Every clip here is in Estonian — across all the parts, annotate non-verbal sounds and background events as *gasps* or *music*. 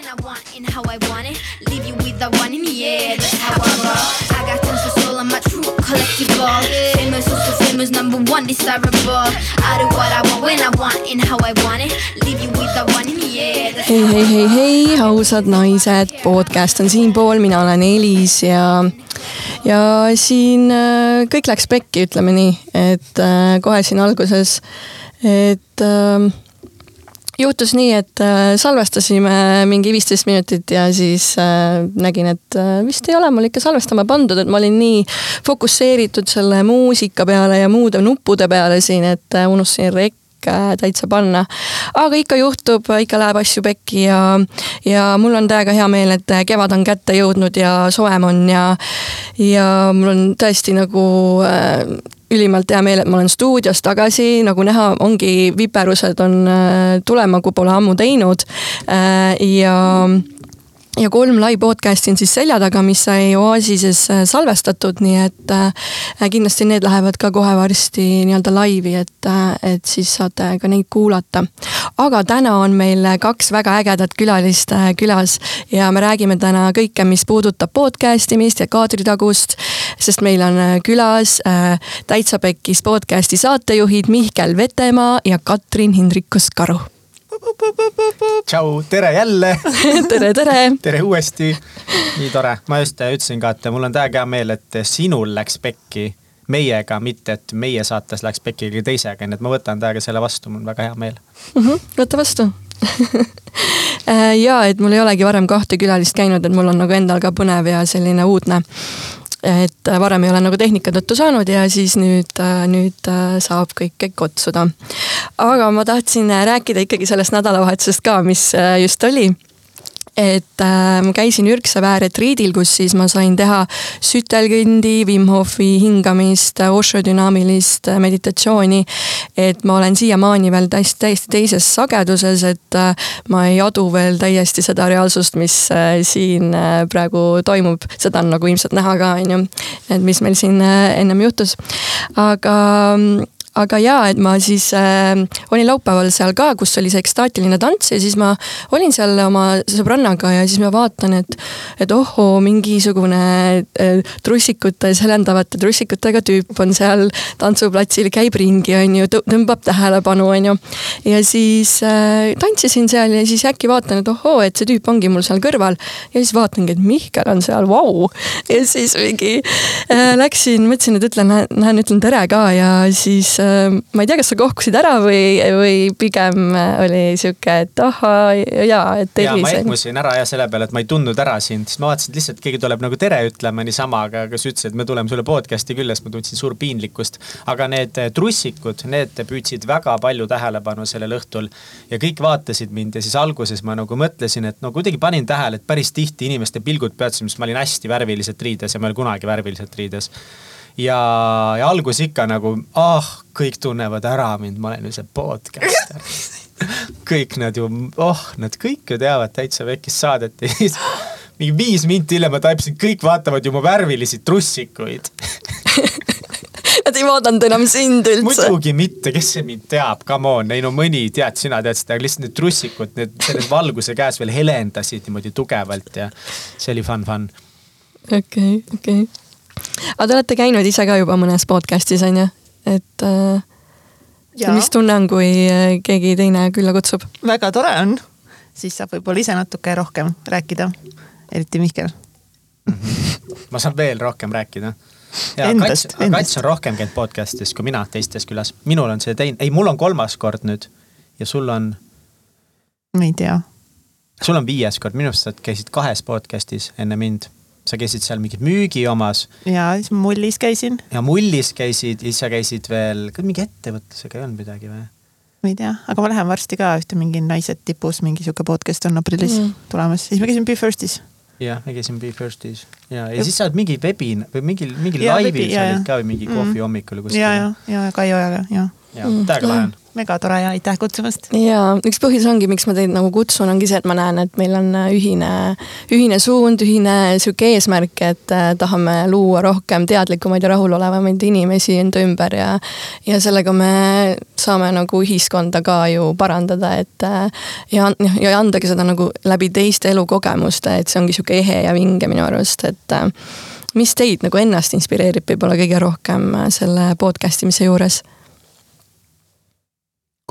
when I want and how I want it. Leave you with the one in the air, that's how I roll. I got tons of soul, I'm a true collectible. Famous, also famous, number one desirable. I do what I want when I want and how I want it. Leave you with the one in the air, hei, hei, hei, hei, ausad naised, podcast on siinpool, mina olen Elis ja, ja siin äh, kõik läks pekki, ütleme nii, et äh, kohe siin alguses, et äh, juhtus nii, et äh, salvestasime mingi viisteist minutit ja siis äh, nägin, et äh, vist ei ole mul ikka salvestama pandud, et ma olin nii fokusseeritud selle muusika peale ja muude nuppude peale siin, et unustasin rek- äh, täitsa panna. aga ikka juhtub, ikka läheb asju pekki ja, ja mul on täiega hea meel, et kevad on kätte jõudnud ja soojem on ja, ja mul on tõesti nagu ülimalt hea meel, et ma olen stuudios tagasi, nagu näha, ongi viperused on äh, tulema, kui pole ammu teinud. Äh, ja ja kolm live podcast'i on siis selja taga, mis sai Oasises äh, salvestatud, nii et äh, kindlasti need lähevad ka kohe varsti nii-öelda laivi, et äh,, et siis saate ka neid kuulata. aga täna on meil kaks väga ägedat külalist külas ja me räägime täna kõike, mis puudutab podcast imist ja kaadritagust, sest meil on külas Täitsa Pekkis podcast'i saatejuhid Mihkel Vetemaa ja Katrin Hindrikus-Karu. tšau, tere jälle, *laughs* tere, tere tere uuesti. nii tore, ma just ütlesin ka, et mul on täiega hea meel, et sinul läks pekki meiega, mitte et meie saates läks pekki kellegi teisega, nii et ma võtan täiega selle vastu, mul on väga hea meel. Mhm, võta vastu *laughs* ja et mul ei olegi varem kahte külalist käinud, et mul on nagu endal ka põnev ja selline uudne. Et varem ei ole nagu tehnika tõttu saanud ja siis nüüd, nüüd äh, saab kõike kutsuda. aga ma tahtsin rääkida ikkagi sellest nädalavahetusest ka, mis äh, just oli et äh, ma käisin Ürksaväe retriidil, kus siis ma sain teha sütelkõndi, Wim Hofi hingamist, Osho dünaamilist äh, meditatsiooni. et ma olen siiamaani veel täiesti, täiesti teises sageduses, et äh, ma ei adu veel täiesti seda reaalsust, mis äh, siin äh, praegu toimub. seda on nagu ilmselt näha ka, on ju, et mis meil siin äh, ennem juhtus. aga aga jaa, et ma siis äh, olin laupäeval seal ka, kus oli see ekstaatiline tants ja siis ma olin seal oma sõbrannaga ja siis ma vaatan, et, et ohoo, mingisugune äh, trussikute, selendavate trussikutega tüüp on seal tantsuplatsil, käib ringi, on ju, tõmbab tähelepanu, on ju. ja siis äh, tantsisin seal ja siis äkki vaatan, et ohoo, et see tüüp ongi mul seal kõrval ja siis vaatangi, et Mihkel on seal, vau. ja siis mingi äh, läksin, mõtlesin, et ütlen, lähen ütlen tere ka ja siis äh, ma ei tea, kas sa kohkusid ära või, või pigem äh, oli sihuke, et ahhaa jaa, et ja ma ehmusin ära ja selle peale, et ma ei tundnud ära sind, siis ma vaatasin, et lihtsalt keegi tuleb nagu tere ütlema niisama, aga kas ütles, et me tuleme sulle podcast'i külla, siis ma tundsin suur piinlikkust. aga need eh, trussikud, need püüdsid väga palju tähelepanu sellel õhtul ja kõik vaatasid mind ja siis alguses ma nagu mõtlesin, et no kuidagi panin tähele, et päris tihti inimeste pilgud peatusid, sest ma olin hästi värviliselt riides ja ma ei ole kunagi värviliselt riides ja, ja algus ikka nagu, ah, kõik tunnevad ära mind, ma olen ju see podcaster. *laughs* kõik nad ju, oh, nad kõik ju teavad täitsa vekist saadet ja siis *laughs* mingi viis minti hiljem ma taipasin, kõik vaatavad ju mu värvilisi trussikuid. *laughs* Nad ei vaadanud enam sind üldse. muidugi mitte, kes see mind teab, come on, ei no mõni tead, sina tead seda, aga lihtsalt need trussikud, need selle valguse käes veel helendasid niimoodi tugevalt ja see oli fun, fun. okei, okei. Aga te olete käinud ise ka juba mõnes podcast'is on ju, et äh, Jaa. mis tunne on, kui äh, keegi teine külla kutsub? väga tore on, siis saab võib-olla ise natuke rohkem rääkida, eriti Mihkel. ma saan veel rohkem rääkida. ja Endast, Kats, endast. Kats on rohkem käinud podcast'is kui mina teistes külas. minul on see teine, ei, mul on kolmas kord nüüd ja sul on, ma ei tea, sul on viies kord, minu arust sa käisid kahes podcast'is enne mind. Sa käisid seal mingit müügi omas ja siis ma mullis käisin, ja mullis käisid ja siis sa käisid veel, kas mingi ettevõtlusega ei olnud midagi või? ma ei tea, aga ma lähen varsti ka ühte mingi Naised tipus mingi sihuke podcast on aprillis Mm. mm. tulemas, siis ma käisin Be Firstis. jah, me käisime Be Firstis ja, ja siis sa oled mingi webin või mingil, mingil vebi- sa jaa, olid jaa. ka või mingi Mm. kohvi hommikul või kuskil. ja, ja, ja Kaiu ajaga ja. ja täiega lahe on. Megatore ja aitäh kutsumast. ja üks põhjus ongi, miks ma teid nagu kutsun, ongi see, et ma näen, et meil on äh, ühine, ühine suund, ühine sihuke eesmärk, et äh, tahame luua rohkem teadlikumaid ja rahulolevamaid inimesi enda ümber ja. ja sellega me saame nagu ühiskonda ka ju parandada, et äh, ja, ja andagi seda nagu läbi teiste elukogemuste, et see ongi sihuke ehe ja vinge minu arust, et mis teid nagu ennast inspireerib võib-olla kõige rohkem selle podcast imise juures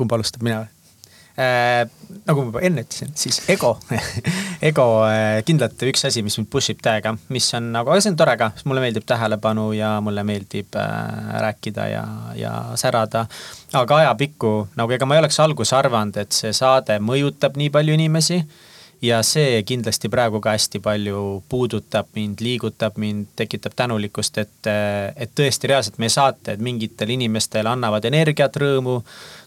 kumb alustab, mina või? Äh, nagu ma juba enne ütlesin, siis ego *laughs* ego äh, kindlalt üks asi, mis mind push ib täiega, mis on nagu, aga see on tore ka, sest mulle meeldib tähelepanu ja mulle meeldib äh, rääkida ja, ja särada. aga ajapikku nagu ega ma ei oleks alguses arvanud, et see saade mõjutab nii palju inimesi ja see kindlasti praegu ka hästi palju puudutab mind, liigutab mind, tekitab tänulikkust, et, et tõesti reaalselt meie saated mingitele inimestele annavad energiat, rõõmu,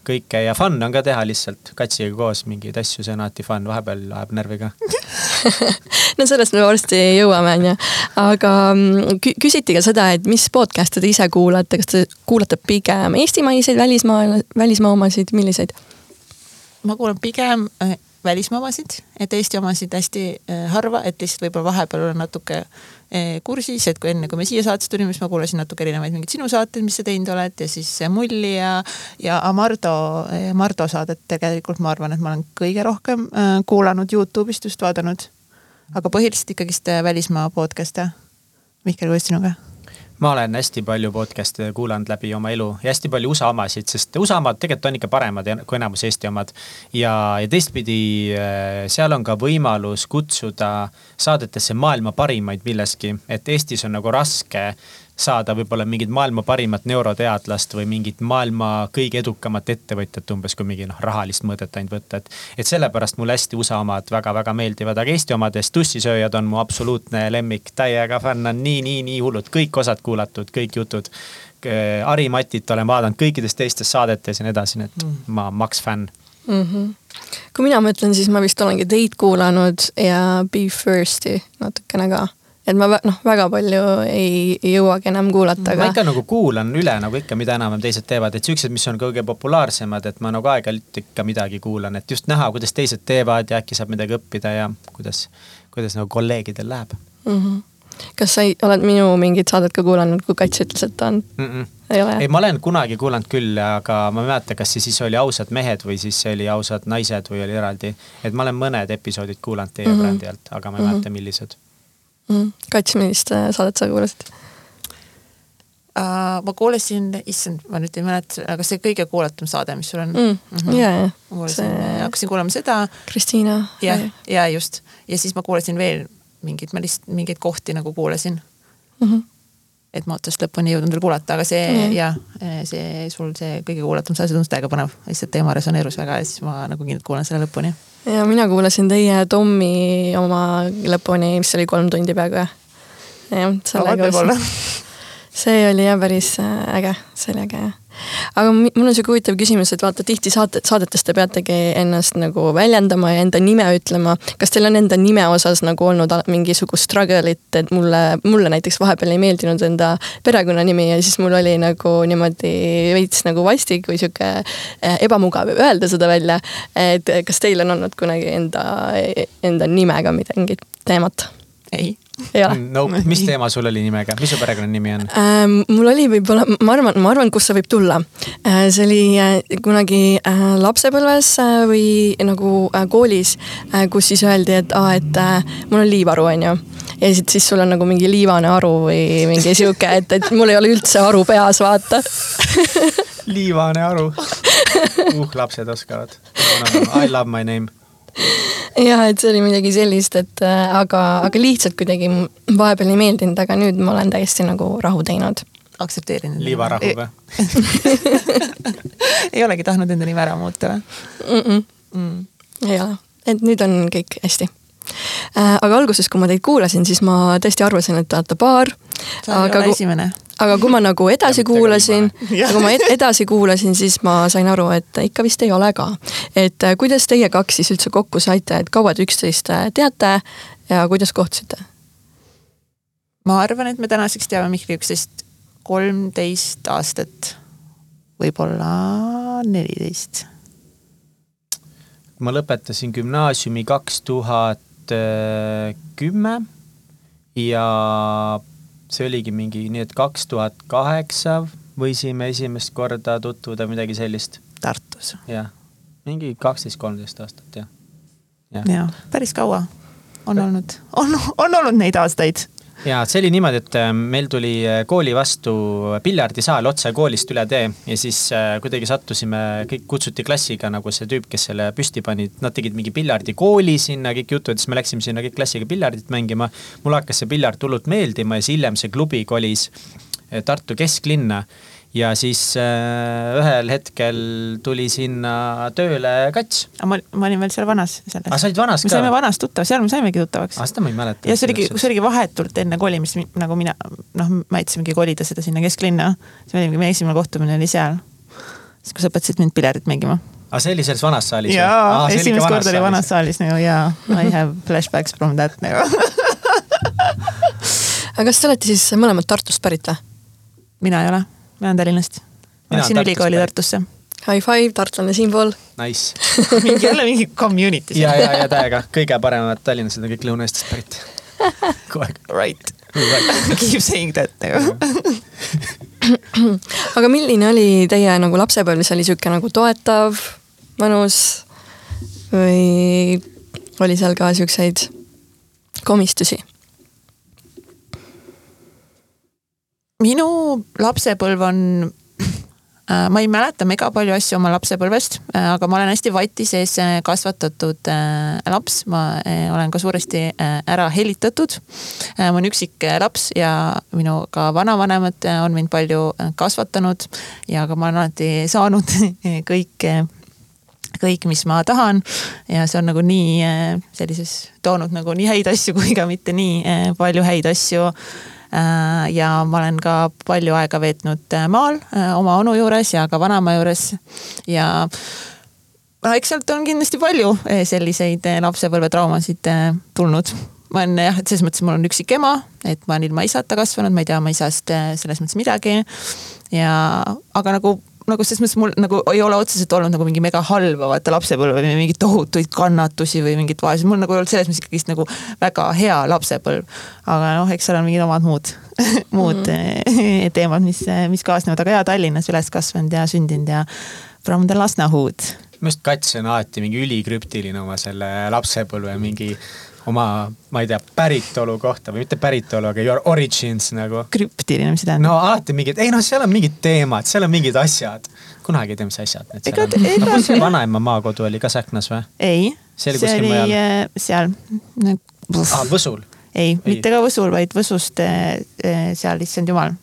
kõike ja fun on ka teha lihtsalt. Katsiga koos mingeid asju, see on alati fun, vahepeal ajab närvi ka. *laughs* No sellest me varsti jõuame, onju. aga mm, küsiti ka seda, et mis podcast'e te ise kuulate, kas te kuulate pigem eestimaiseid, välismaa, välismaa omasid, milliseid? ma kuulan pigem äh, välismaa omasid, et Eesti omasid hästi äh, harva, et lihtsalt võib-olla vahepeal olen natuke äh, kursis, et kui enne, kui me siia saatesse tulime, siis ma kuulasin natuke erinevaid mingeid sinu saateid, mis sa teinud oled ja siis Mulli ja, ja Mardo, Mardo saadet tegelikult ma arvan, et ma olen kõige rohkem äh, kuulanud Youtube'ist just vaadanud. aga põhiliselt ikkagist välismaa podcast'e. Mihkel, kuidas sinuga? Ma olen hästi palju podcast'e kuulanud läbi oma elu ja hästi palju USA omasid, sest USA omad tegelikult on ikka paremad kui enamus Eesti omad. ja, ja teistpidi, äh, seal on ka võimalus kutsuda saadetesse maailma parimaid milleski, et Eestis on nagu raske saada võib-olla mingit maailma parimat neuroteadlast või mingit maailma kõige edukamat ettevõtjat umbes, kui mingi noh, rahalist mõõdet ainult võtta, et. et sellepärast mulle hästi USA omad väga-väga meeldivad, aga Eesti omadest tussisööjad on mu absoluutne lemmik, täiega fänn on nii, nii, nii hullud, kõik osad kuulatud, kõik jutud. Ari Matit olen vaadanud kõikides teistes saadetes ja nii edasi, nii et mm. ma maks fänn mm. -hmm. kui mina mõtlen, siis ma vist olengi teid kuulanud ja Be First'i natukene ka et ma noh, väga palju ei, ei jõuagi enam kuulata, aga. ma ikka nagu kuulan üle nagu ikka, mida enam-vähem teised teevad, et siuksed, mis on kõige populaarsemad, et ma nagu aeg-ajalt ikka midagi kuulan, et just näha, kuidas teised teevad ja äkki saab midagi õppida ja kuidas, kuidas nagu kolleegidel läheb mm. -hmm. kas sa ei, oled minu mingit saadet ka kuulanud, kui Kats ütles, et ta on mm? -mm. ei ole? ei, ma olen kunagi kuulanud küll, aga ma ei mäleta, kas see siis oli Ausad mehed või siis see oli Ausad naised või oli eraldi. et ma olen mõned episoodid kuulanud teie mm -hmm. brändi alt, aga ma ei mm -hmm. mäleta, millised mm.. Kats, millist äh, saadet sa kuulasid uh,? ma kuulasin, issand, ma nüüd ei mäleta, aga see kõige kuulatum saade, mis sul on mm.. Mm -hmm. ja, ja. kuulasin see..., hakkasin kuulama seda. Kristiina. jah, ja just ja siis ma kuulasin veel mingeid, ma lihtsalt mingeid kohti nagu kuulasin mm. -hmm et ma otsast lõpuni ei jõudnud veel kuulata, aga see mm. jah, see sul see kõige kuulatum saade tundus täiega põnev, lihtsalt teema resoneerus väga ja siis ma nagu kindlalt kuulan selle lõpuni ja mina kuulasin teie Tommi oma lõpuni, mis oli kolm tundi peaaegu jah. jah, sellega no,. *laughs* see oli jah päris äh, äge, see oli äge jah aga mul on sihuke huvitav küsimus, et vaata tihti saate, saadetes te peategi ennast nagu väljendama ja enda nime ütlema. kas teil on enda nime osas nagu olnud mingisugust struggle'it, et mulle, mulle näiteks vahepeal ei meeldinud enda perekonnanimi ja siis mul oli nagu niimoodi veits nagu vastik või sihuke eh, ebamugav öelda seda välja. et kas teil on olnud kunagi enda, enda nimega mingit teemat? ei ei ole nope.. mis teema sul oli nimega, mis su perekonnanimi on äh,? mul oli võib-olla, ma arvan, ma arvan, kust see võib tulla äh,. see oli äh, kunagi äh, lapsepõlves äh, või nagu äh, koolis äh,, kus siis öeldi, et aa, et äh, mul on liivaru, onju. ja siis, siis sul on nagu mingi liivane aru või mingi sihuke, et, et mul ei ole üldse aru peas, vaata *laughs* liivane aru uh, lapsed oskavad. I love my name jah, et see oli midagi sellist, et äh, aga, aga lihtsalt kuidagi vahepeal ei meeldinud, aga nüüd ma olen täiesti nagu rahu teinud. aktsepteerinud. liivarahu või? *laughs* ei olegi tahtnud enda nime ära muuta või mm? -mm. Mm. ei ole, et nüüd on kõik hästi. Aga alguses, kui ma teid kuulasin, siis ma tõesti arvasin, et te olete paar. ole esimene aga kui ma nagu edasi kuulasin, kui ma edasi kuulasin, siis ma sain aru, et ikka vist ei ole ka. et äh, kuidas teie kaks siis üldse kokku saite, et kaua te üksteist äh, teate ja kuidas kohtusite? ma arvan, et me tänaseks teame Mihkli üksteist kolmteist aastat, võib-olla neliteist. ma lõpetasin gümnaasiumi kaks tuhat kümme ja see oligi mingi nii, et kaks tuhat kaheksa võisime esimest korda tutvuda, midagi sellist, Tartus. jah. mingi kaksteist, kolmteist aastat, jah. jaa, päris kaua on olnud, on, on olnud neid aastaid. Ja see oli niimoodi, et äh, meil tuli äh, kooli vastu piljardisaal otse koolist üle tee ja siis äh, kuidagi sattusime, kõik kutsuti klassiga nagu see tüüp, kes selle püsti pani, nad tegid mingi piljardikooli sinna, kõik jutud, siis me läksime sinna kõik klassiga piljardit mängima. mulle hakkas see piljard hullult meeldima ja siis hiljem see klubi kolis Tartu kesklinna ja siis äh, ühel hetkel tuli sinna tööle kats. aga ma, ma olin veel seal vanas selles. aa, sa olid vanas me ka saime? vanas tuttav, seal me saimegi tuttavaks aa, seda ma ei mäleta. ja see oligi, see oligi vahetult enne kolimist, nagu mina, noh, me aitasimegi kolida seda sinna kesklinna. me olime, meie esimene kohtumine oli seal. siis, kui sa õpetasid mind piljardit mängima. aa, see oli selles vanas saalis? jaa, esimest korda oli vanas saalis nagu jaa, I have flashbacks from that nagu. *laughs* aga kas te olete siis mõlemad Tartust pärit või? mina ei ole, ma olen Tallinnast. Mina Läksin ülikooli Tartusse. High five, tartlane siinpool. Nice. *laughs* mingi jälle mingi community. ja, ja, ja täiega, kõige paremad tallinlased on kõik Lõuna-Eestist pärit. kogu aeg. Right. *laughs* Keep saying that nagu. *clears throat* aga milline oli teie nagu lapsepõlv, see oli sihuke nagu toetav, mõnus või oli seal ka siukseid komistusi? Minu lapsepõlv on äh, ma ei mäleta mega palju asju oma lapsepõlvest, aga ma olen hästi vati sees äh, kasvatatud äh, laps, ma äh, olen ka suuresti äh, ära helitatud. ma olen üksik äh, laps ja minu ka vanavanemad äh, on mind palju äh, kasvatanud. Ja ka ma olen alati *laughs* saanud kõik kõik, mis ma tahan. Ja see on nagu nii äh, sellises toonud nagu nii häid asju kui ka mitte nii äh, palju häid asju Äh, ja ma olen ka palju aega veetnud äh, maal äh, oma onu juures ja ka vanaema juures ja no eks sealt on kindlasti palju äh, selliseid äh, lapsepõlvetraumasid äh, tulnud ma olen jah, et selles mõttes mul on üksik ema, et ma olen ilma isata kasvanud, ma ei tea oma isast äh, selles mõttes midagi. ja aga nagu, nagu selles mõttes mul nagu ei ole otseselt olnud nagu mingi mega halba vaata lapsepõlve või mingeid tohutuid kannatusi või mingit vaesust, mul nagu ei olnud selles mõttes ikkagist nagu väga hea lapsepõlv. aga noh, eks seal on mingid omad muud, *laughs* muud mm. *laughs* teemad, mis, mis kaasnevad, aga jaa, Tallinnas üles kasvanud ja sündinud ja from the Lasnahood. minu arust Kats on alati mingi ülikrüptiline oma selle lapsepõlve mingi oma, ma ei tea, päritolu kohta või mitte päritolu, aga your origins nagu. krüptiline, mis see tähendab? no alati mingid, ei noh, seal on mingid teemad, seal on mingid asjad. kunagi ei tea, mis asjad need seal on. no kus see vanaema maakodu oli ka Säknas või? ei, See oli mujal. äh, seal. aa, Võsul. ei, mitte ka Võsul, vaid Võsust äh, äh, seal, issand jumal.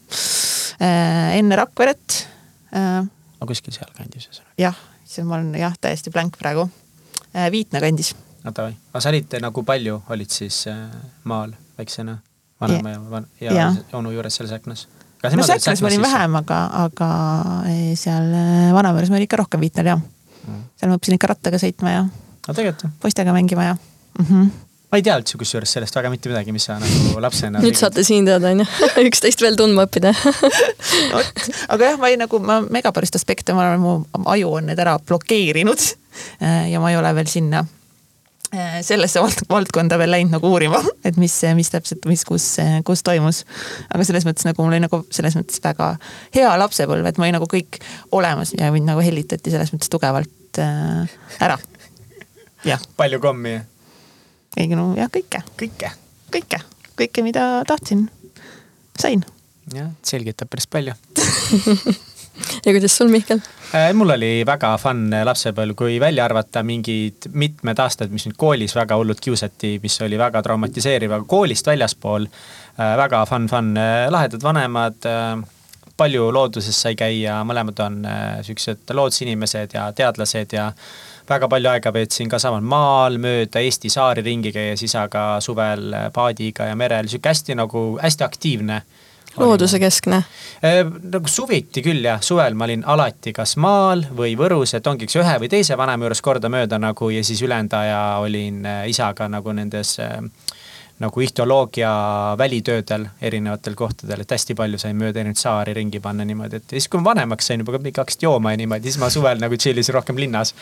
enne Rakveret. aga kuskil sealkandis ühesõnaga. jah, see ma olen jah, täiesti blank praegu. Viitna kandis. No davai, aga sa olid nagu palju olid siis äh, maal väiksena? vanaema ja, van- ja, ja onu juures seal Säknas? no Säknas ma olin vähem, aga, aga eh, seal eh, vanaema juures ma olin ikka rohkem Viitnal jah. Mm. seal ma õppisin ikka rattaga sõitma ja no tegelikult poistega mängima ja mm. -hmm. ma ei tea üldse kusjuures sellest väga mitte midagi, mis sa nagu lapsena nüüd saate siin teada, onju, *laughs* üksteist veel tundma õppida. *laughs* aga jah, ma ei nagu, ma mega paljusid aspekte, ma arvan, mu aju on need ära blokeerinud. ja ma ei ole veel sinna sellesse vald valdkonda veel läinud nagu uurima, *laughs* et mis, mis täpselt, mis, kus, kus toimus. aga selles mõttes nagu mul oli nagu selles mõttes väga hea lapsepõlv, et ma olin nagu kõik olemas ja mind nagu hellitati selles mõttes tugevalt äh, ära. palju kommi, ei no jah, kõike, kõike. kõike, kõike, mida tahtsin, sain. jah, selgitab päris palju *laughs* *laughs* ja kuidas sul, Mihkel? Äh, mul oli väga fun lapsepõlv, kui välja arvata mingid mitmed aastad, mis mind koolis väga hullult kiusati, mis oli väga traumatiseeriv, aga koolist väljaspool äh, väga fun, fun, lahedad vanemad. palju looduses sai käia, mõlemad on äh, siuksed loodsinimesed ja teadlased ja väga palju aega veetsin ka samal maal mööda Eesti saari ringi käies isaga suvel äh, paadiga ja merel, sihuke hästi nagu hästi aktiivne. loodusekeskne. Äh, nagu suviti küll jah, suvel ma olin alati kas maal või Võrus, et ongi üks ühe või teise vanema juures kordamööda nagu ja siis ülejäänud aja olin äh, isaga nagu nendes äh, nagu ihtioloogia välitöödel erinevatel kohtadel, et hästi palju sain mööda erinevaid saari ringi panna niimoodi, et siis, kui ma vanemaks sain juba kõik hakkasid jooma ja niimoodi, siis ma suvel nagu tšillisin rohkem linnas.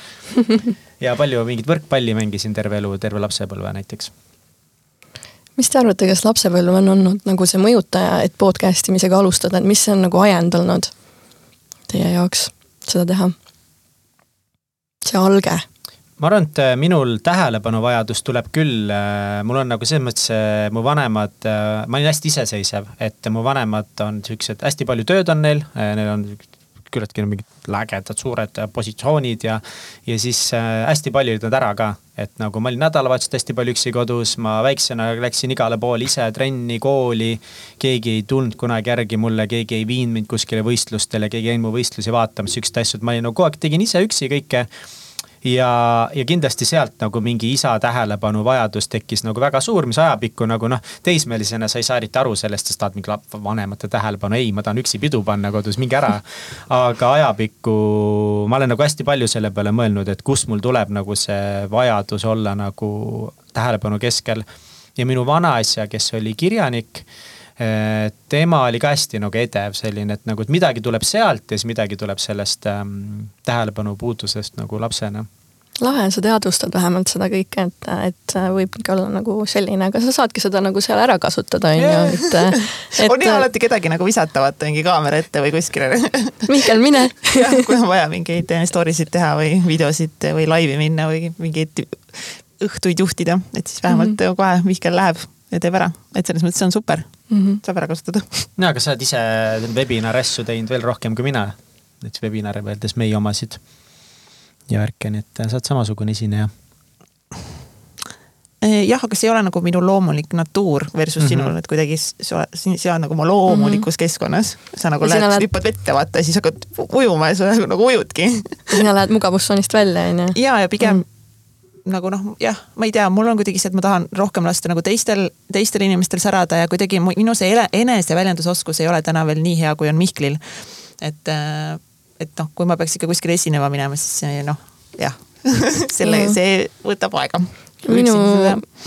*laughs* ja palju mingit võrkpalli mängisin terve elu, terve lapsepõlve näiteks mis te arvate, kas lapsepõlv on olnud nagu see mõjutaja, et podcast imisega alustada, et mis on nagu ajendanud teie jaoks seda teha? see alge ma arvan, et äh, minul tähelepanuvajadus tuleb küll, äh, mul on nagu selles mõttes äh, mu vanemad, ma olin hästi iseseisev, et mu vanemad on siuksed, hästi palju tööd on neil, neil on küllaltki mingid ägedad suured positsioonid ja, ja siis äh, hästi palju olid nad ära ka. et nagu ma olin nädalavahetused hästi palju üksi kodus, ma väiksena läksin igale poole ise trenni, kooli. keegi ei tulnud kunagi järgi mulle, keegi ei viinud mind kuskile võistlustele, keegi ei käinud mu võistlusi vaatamas, siukseid asju, et ma olin nagu kogu aeg tegin ise üksi kõike ja, ja kindlasti sealt nagu mingi isa tähelepanu vajadus tekkis nagu väga suur, mis ajapikku nagu noh, teismelisena sa ei saa eriti aru sellest, sest tahad mingi vanemate tähelepanu, ei, ma tahan üksi pidu panna kodus, minge ära. aga ajapikku ma olen nagu hästi palju selle peale mõelnud, et kust mul tuleb nagu see vajadus olla nagu tähelepanu keskel. ja minu vanaisa, kes oli kirjanik tema oli ka hästi nagu edev selline, et nagu, et midagi tuleb sealt ja siis midagi tuleb sellest ähm, tähelepanu puudusest nagu lapsena. Lahe, sa teadvustad vähemalt seda kõike, et, et võib ikka olla nagu selline, aga sa saadki seda nagu seal ära kasutada, on ju, et, *laughs* et. on hea alati kedagi nagu visata, vaata mingi kaamera ette või kuskile. *laughs* Mihkel, mine. *laughs* Jah, kui on vaja mingeid story sid teha või videosid või laivi minna või mingeid õhtuid juhtida, et siis vähemalt mm -hmm. kohe Mihkel läheb ja teeb ära, et selles mõttes see on super mm, -hmm. saab ära kasutada. no aga sa oled ise webinari asju teinud veel rohkem kui mina, näiteks webinare võeldes meie omasid ja värke, nii et sa oled samasugune esineja eh, jah, aga see ei ole nagu minu loomulik natuur versus mm -hmm. sinul, et kuidagi sa, sa oled nagu oma loomulikus mm -hmm. keskkonnas. sa nagu lähed lähed..., hüppad vette vaata ja siis hakkad ujuma ja sa nagu, nagu ujudki. sina lähed mugavustsoonist välja, on ju. ja, ja pigem mm -hmm nagu noh, jah, ma ei tea, mul on kuidagi see, et ma tahan rohkem lasta nagu teistel, teistel inimestel särada ja kuidagi minu see eneseväljendusoskus ei ole täna veel nii hea, kui on Mihklil. et, äh, et noh, kui ma peaks ikka kuskile esinema minema, siis noh, jah selle, see võtab aega minu,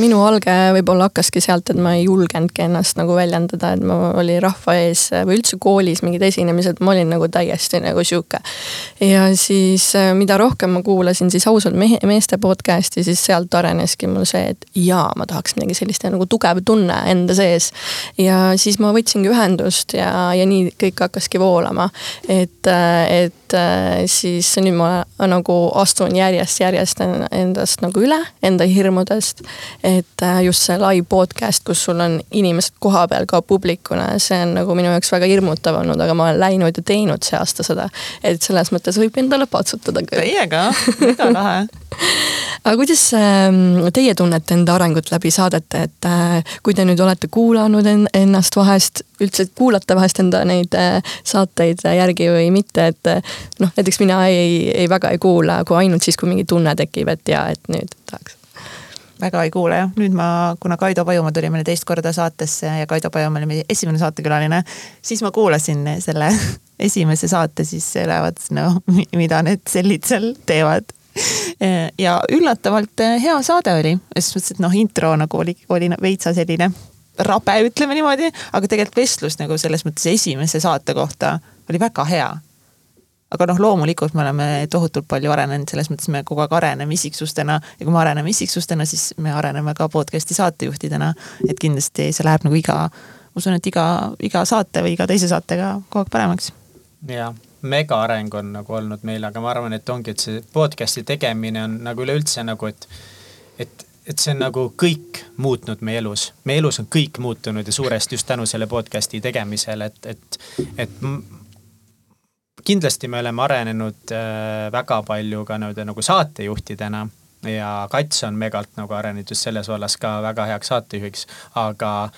minu alge võib-olla hakkaski sealt, et ma ei julgenudki ennast nagu väljendada, et ma oli rahva ees või üldse koolis mingid esinemised, ma olin nagu täiesti nagu sihuke. ja siis, äh, mida rohkem ma kuulasin siis ausalt mehe, meeste podcast'i, siis sealt areneski mul see, et jaa, ma tahaks midagi sellist ja nagu tugev tunne enda sees. ja siis ma võtsingi ühendust ja, ja nii kõik hakkaski voolama. et, äh, et äh, siis nüüd ma nagu astun järjest-järjest endast nagu üle, enda hirmu hirmudest. et äh, just see live podcast, kus sul on inimesed kohapeal ka publikuna, see on nagu minu jaoks väga hirmutav olnud, aga ma olen läinud ja teinud see aasta seda. et selles mõttes võib endale patsutada küll. Teiega, väga lahe *laughs* aga kuidas ähm, teie tunnete enda arengut läbi saadete, et äh, kui te nüüd olete kuulanud ennast vahest, üldse kuulate vahest enda neid äh, saateid järgi või mitte, et noh, näiteks mina ei, ei väga ei kuula, kui ainult siis, kui mingi tunne tekib, et jaa, et nüüd tahaks väga ei kuule jah, nüüd ma, kuna Kaido Pajumaa tuli meile teist korda saatesse ja Kaido Pajumaa oli meie esimene saatekülaline, siis ma kuulasin selle *laughs* esimese saate, siis lähevad no *laughs* mida need sellid seal teevad. ja üllatavalt hea saade oli, selles mõttes, et noh, intro nagu oli, oli veitsa selline rabe, ütleme niimoodi, aga tegelikult vestlus nagu selles mõttes esimese saate kohta oli väga hea aga noh, loomulikult me oleme tohutult palju arenenud, selles mõttes me kogu aeg areneme isiksustena ja kui me areneme isiksustena, siis me areneme ka podcast'i saatejuhtidena. et kindlasti see läheb nagu iga, ma usun, et iga, iga saate või iga teise saatega kogu aeg paremaks. jah, megaareng on nagu olnud meil, aga ma arvan, et ongi, et see podcast'i tegemine on nagu üleüldse nagu, et, et et see on nagu kõik muutnud meie elus, meie elus on kõik muutunud ja suuresti just tänu selle podcast'i tegemisele, et, et, et kindlasti me oleme arenenud äh, väga palju ka nii-öelda nagu saatejuhtidena ja Kats on megalt nagu arenenud just selles vallas ka väga heaks saatejuhiks, aga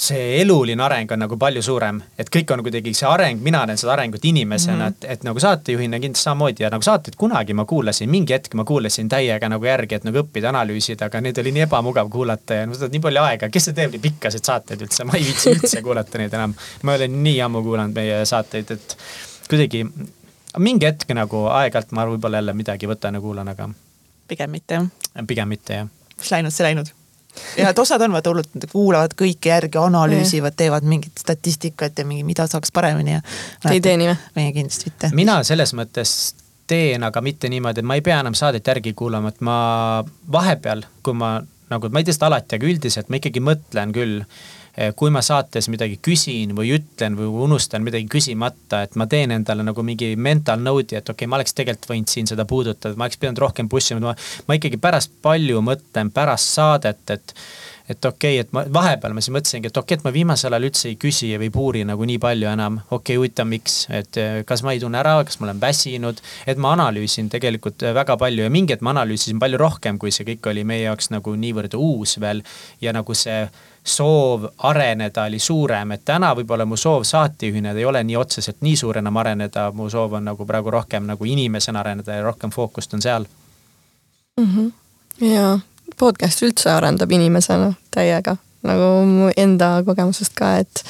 see eluline areng on nagu palju suurem, et kõik on kuidagi see areng, mina näen seda arengut inimesena mm, -hmm. et, et nagu saatejuhina kindlasti samamoodi ja nagu saateid kunagi ma kuulasin, mingi hetk ma kuulasin täiega nagu järgi, et nagu õppida, analüüsida, aga neid oli nii ebamugav kuulata ja võtad nii palju aega, kes see teeb nii pikkasid saateid üldse, ma ei viitsi *laughs* üldse kuulata neid enam. ma olen nii ammu kuulanud meie saateid, et kuidagi mingi hetk nagu aeg-ajalt ma võib-olla jälle midagi võtan ja kuulan, aga. pigem mitte jah? pigem mitte jah. mis läinud, see läinud ja et osad on vaata hullult, kuulavad kõike järgi, analüüsivad, teevad mingit statistikat ja mingi, mida saaks paremini ja. Te ei tee nii või? meie kindlasti mitte. mina selles mõttes teen, aga mitte niimoodi, et ma ei pea enam saadet järgi kuulama, et ma vahepeal, kui ma nagu, ma ei tee seda alati, aga üldiselt ma ikkagi mõtlen küll kui ma saates midagi küsin või ütlen või unustan midagi küsimata, et ma teen endale nagu mingi mental note'i, et okei okay,, ma oleks tegelikult võinud siin seda puudutada, ma oleks pidanud rohkem push ima, ma ikkagi pärast palju mõtlen pärast saadet, et et okei okay,, et ma vahepeal ma siis mõtlesingi, et okei okay,, et ma viimasel ajal üldse ei küsi või ei puuri nagu nii palju enam. okei okay,, huvitav, miks, et eh, kas ma ei tunne ära, kas ma olen väsinud, et ma analüüsin tegelikult eh, väga palju ja mingi hetk ma analüüsisin palju rohkem, kui see kõik oli meie jaoks nagu niivõrd uus veel. Ja nagu see soov areneda oli suurem, et täna võib-olla mu soov saatejuhina ei ole nii otseselt nii suur enam areneda, mu soov on nagu praegu rohkem nagu inimesena areneda ja rohkem fookust on seal mm. -hmm. ja podcast üldse arendab inimesena täiega nagu mu enda kogemusest ka, et,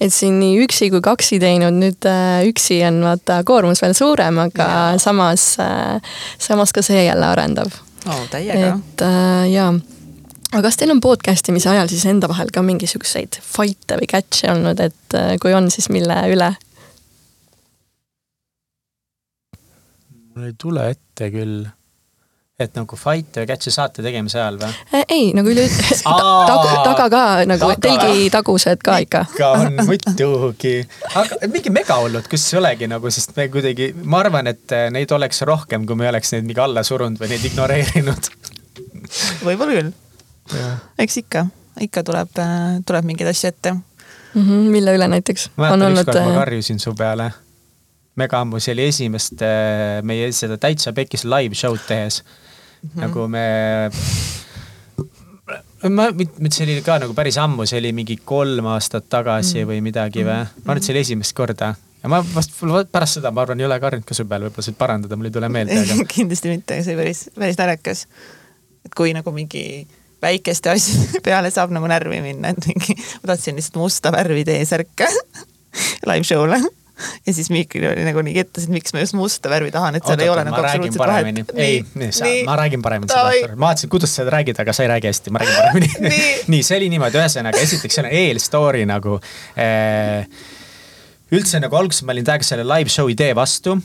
et siin nii üksi kui kaksi teinud, nüüd äh, üksi on vaata koormus veel suurem, aga ja. samas äh,, samas ka see jälle arendab oh,. täiega. et äh, jaa aga kas teil on podcast imise ajal siis enda vahel ka mingisuguseid fight'e või catch'e olnud, et äh, kui on, siis mille üle? mul ei tule ette küll, et nagu fight'e või catch'e saate tegemise ajal või? Äh, ei, nagu üleüldse *laughs* taga, taga ka nagu telgitagused ka ikka. ikka on muidugi, aga mingi megahullud, kus ei olegi nagu, sest me kuidagi, ma arvan, et äh, neid oleks rohkem, kui me oleks neid mingi alla surunud või neid ignoreerinud võib-olla küll eks ikka, ikka tuleb, äh, tuleb mingeid asju ette mm. -hmm, mille üle näiteks? mäletan ükskord ma äh, karjusin su peale. mega ammu, see oli esimest äh, meie seda Täitsa Pekis live show'd tehes mm. -hmm. nagu me ma, see oli ka nagu päris ammu, see oli mingi kolm aastat tagasi mm. või midagi või? ma arvan, et see oli esimest korda ja ma vast pärast seda, ma arvan, ei ole karjunud ka su peale, võib-olla saad parandada, mul ei tule meelde aga... *laughs* kindlasti mitte, see oli päris, päris naljakas. et kui nagu mingi väikeste asjade *laughs* peale saab nagu närvi minna, et mingi, ma tahtsin lihtsalt musta värvi T-särke *laughs* live show'le. Ja siis Miikril oli nagu nii kettas, et miks ma just musta värvi tahan, et seal Oota, ei ole nagu absoluutselt vahet. ei, ma räägin paremini seda. ma vaatasin, kuidas sa räägid, aga sa ei räägi hästi, ma räägin paremini. *laughs* Nii, nii, see oli niimoodi, ühesõnaga esiteks see on eelstory nagu äh,. üldse nagu alguses ma olin täiega selle live show idee vastu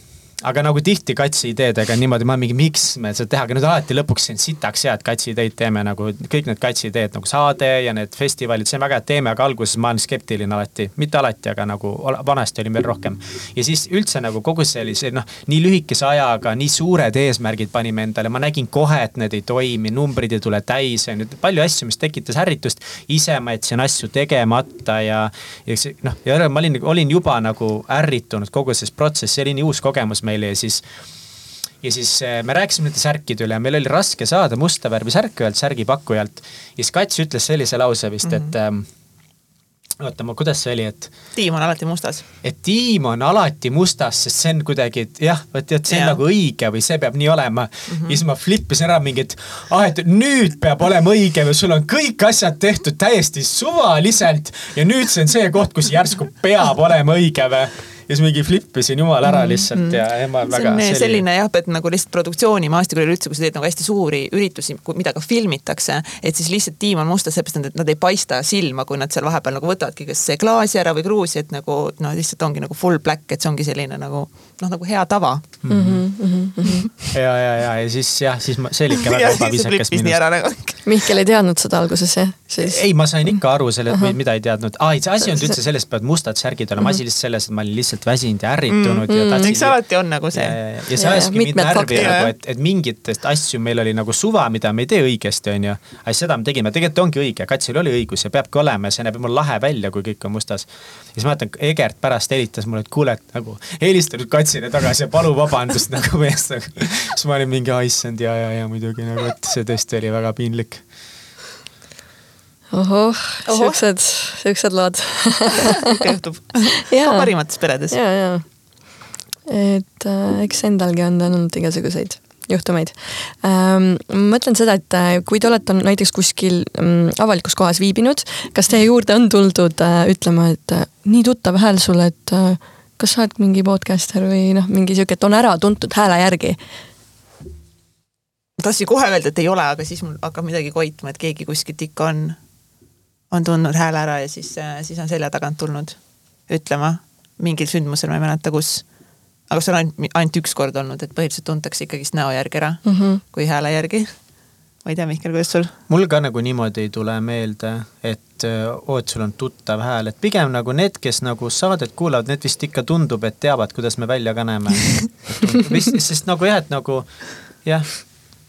aga nagu tihti katsi ideedega on niimoodi, ma mingi, miks me seda teha, aga nüüd alati lõpuks siin sitaks hea, et katsi ideid teeme nagu kõik need katsi ideed nagu saade ja need festivalid, see on väga hea, teeme, aga alguses ma olen skeptiline alati, mitte alati, aga nagu vanasti olin veel rohkem. ja siis üldse nagu kogu sellise noh, nii lühikese ajaga nii suured eesmärgid panime endale, ma nägin kohe, et need ei toimi, numbrid ei tule täis, on ju, palju asju, mis tekitas ärritust. ise ma jätsin asju tegemata ja, ja see noh, ja ma olin, olin juba nagu ärritunud kogu sellest protsessist, see oli nii uus kogemus meile ja siis ja siis äh, me rääkisime nende särkide üle ja meil oli raske saada musta värvi särki ühelt särgipakkujalt. ja siis Kats ütles sellise lause vist mm, -hmm. et ähm, oota, ma, kuidas see oli, et. tiim on alati mustas. et tiim on alati mustas, sest see on kuidagi, et jah, vot, et see on ja. nagu õige või see peab nii olema mm. -hmm. ja siis ma flippisin ära mingi, et ah, et nüüd peab olema õige või sul on kõik asjad tehtud täiesti suvaliselt ja nüüd see on see koht, kus järsku peab olema õige või ja siis mingi flippisin jumal ära mhm, lihtsalt mm -hmm. ja ema väga see on selline, selline jah, et nagu lihtsalt produktsioonimaastikul üleüldse, kui sa teed nagu hästi suuri üritusi, mida ka filmitakse, et siis lihtsalt tiim on mustas, seepärast et nad ei paista silma, kui nad seal vahepeal nagu võtavadki kas klaasi ära või kruusi, et nagu noh, lihtsalt ongi nagu full black, et see ongi selline nagu noh, nagu hea tava mm. -hmm, mm -hmm. ja, ja, ja, ja siis jah, siis ma, see oli ikka *laughs* väga ebaviisakas minust. Nagu. Mihkel ei teadnud seda alguses jah siis...? ei, ma sain ikka aru sellest -huh. mida ei teadnud ah,. see asi on üldse selles, et peavad mustad särgid olema uh, -huh. asi lihtsalt selles, et ma olin lihtsalt väsinud ja ärritunud mm, ja tahtsin. eks alati on nagu see. ja see ajaski mind närvi nagu, et, et mingitest asju meil oli nagu suva, mida me ei tee õigesti, onju. aga seda me tegime, tegelikult ongi õige, Katsil oli õigus ja peabki olema ja see näeb jumala lahe välja, kui kõik on mustas. ja siis ma mäletan, Egert pärast helistas mulle, et kuule, et nagu helista nüüd Katsile tagasi ja palu vabandust nagu meest nagu. siis ma olin mingi, issand ja, ja, ja muidugi nagu, et see tõesti oli väga piinlik ohoh, siuksed, siuksed lood *laughs* ikka juhtub ka parimates peredes. ja, ja. et äh, eks endalgi on olnud igasuguseid juhtumeid ähm,. ma mõtlen seda, et äh, kui te olete näiteks kuskil ähm, avalikus kohas viibinud, kas teie juurde on tuldud äh, ütlema, et äh, nii tuttav hääl sul, et äh, kas sa oled mingi podcaster või noh, mingi sihuke, et on ära tuntud hääle järgi tahtsin kohe öelda, et ei ole, aga siis mul hakkab midagi koitma, et keegi kuskilt ikka on, on tundnud hääle ära ja siis, siis on selja tagant tulnud ütlema mingil sündmusel, ma ei mäleta, kus. aga see on ainult, ainult üks kord olnud, et põhiliselt tuntakse ikkagist näo järgi ära mm, -hmm. kui hääle järgi. Ma ei tea, Mihkel, kuidas sul? mul ka nagu niimoodi ei tule meelde, et oot, sul on tuttav hääl, et pigem nagu need, kes nagu saadet kuulavad, need vist ikka tundub, et teavad, kuidas me välja ka näeme. *laughs* vist, sest nagu jah, et nagu jah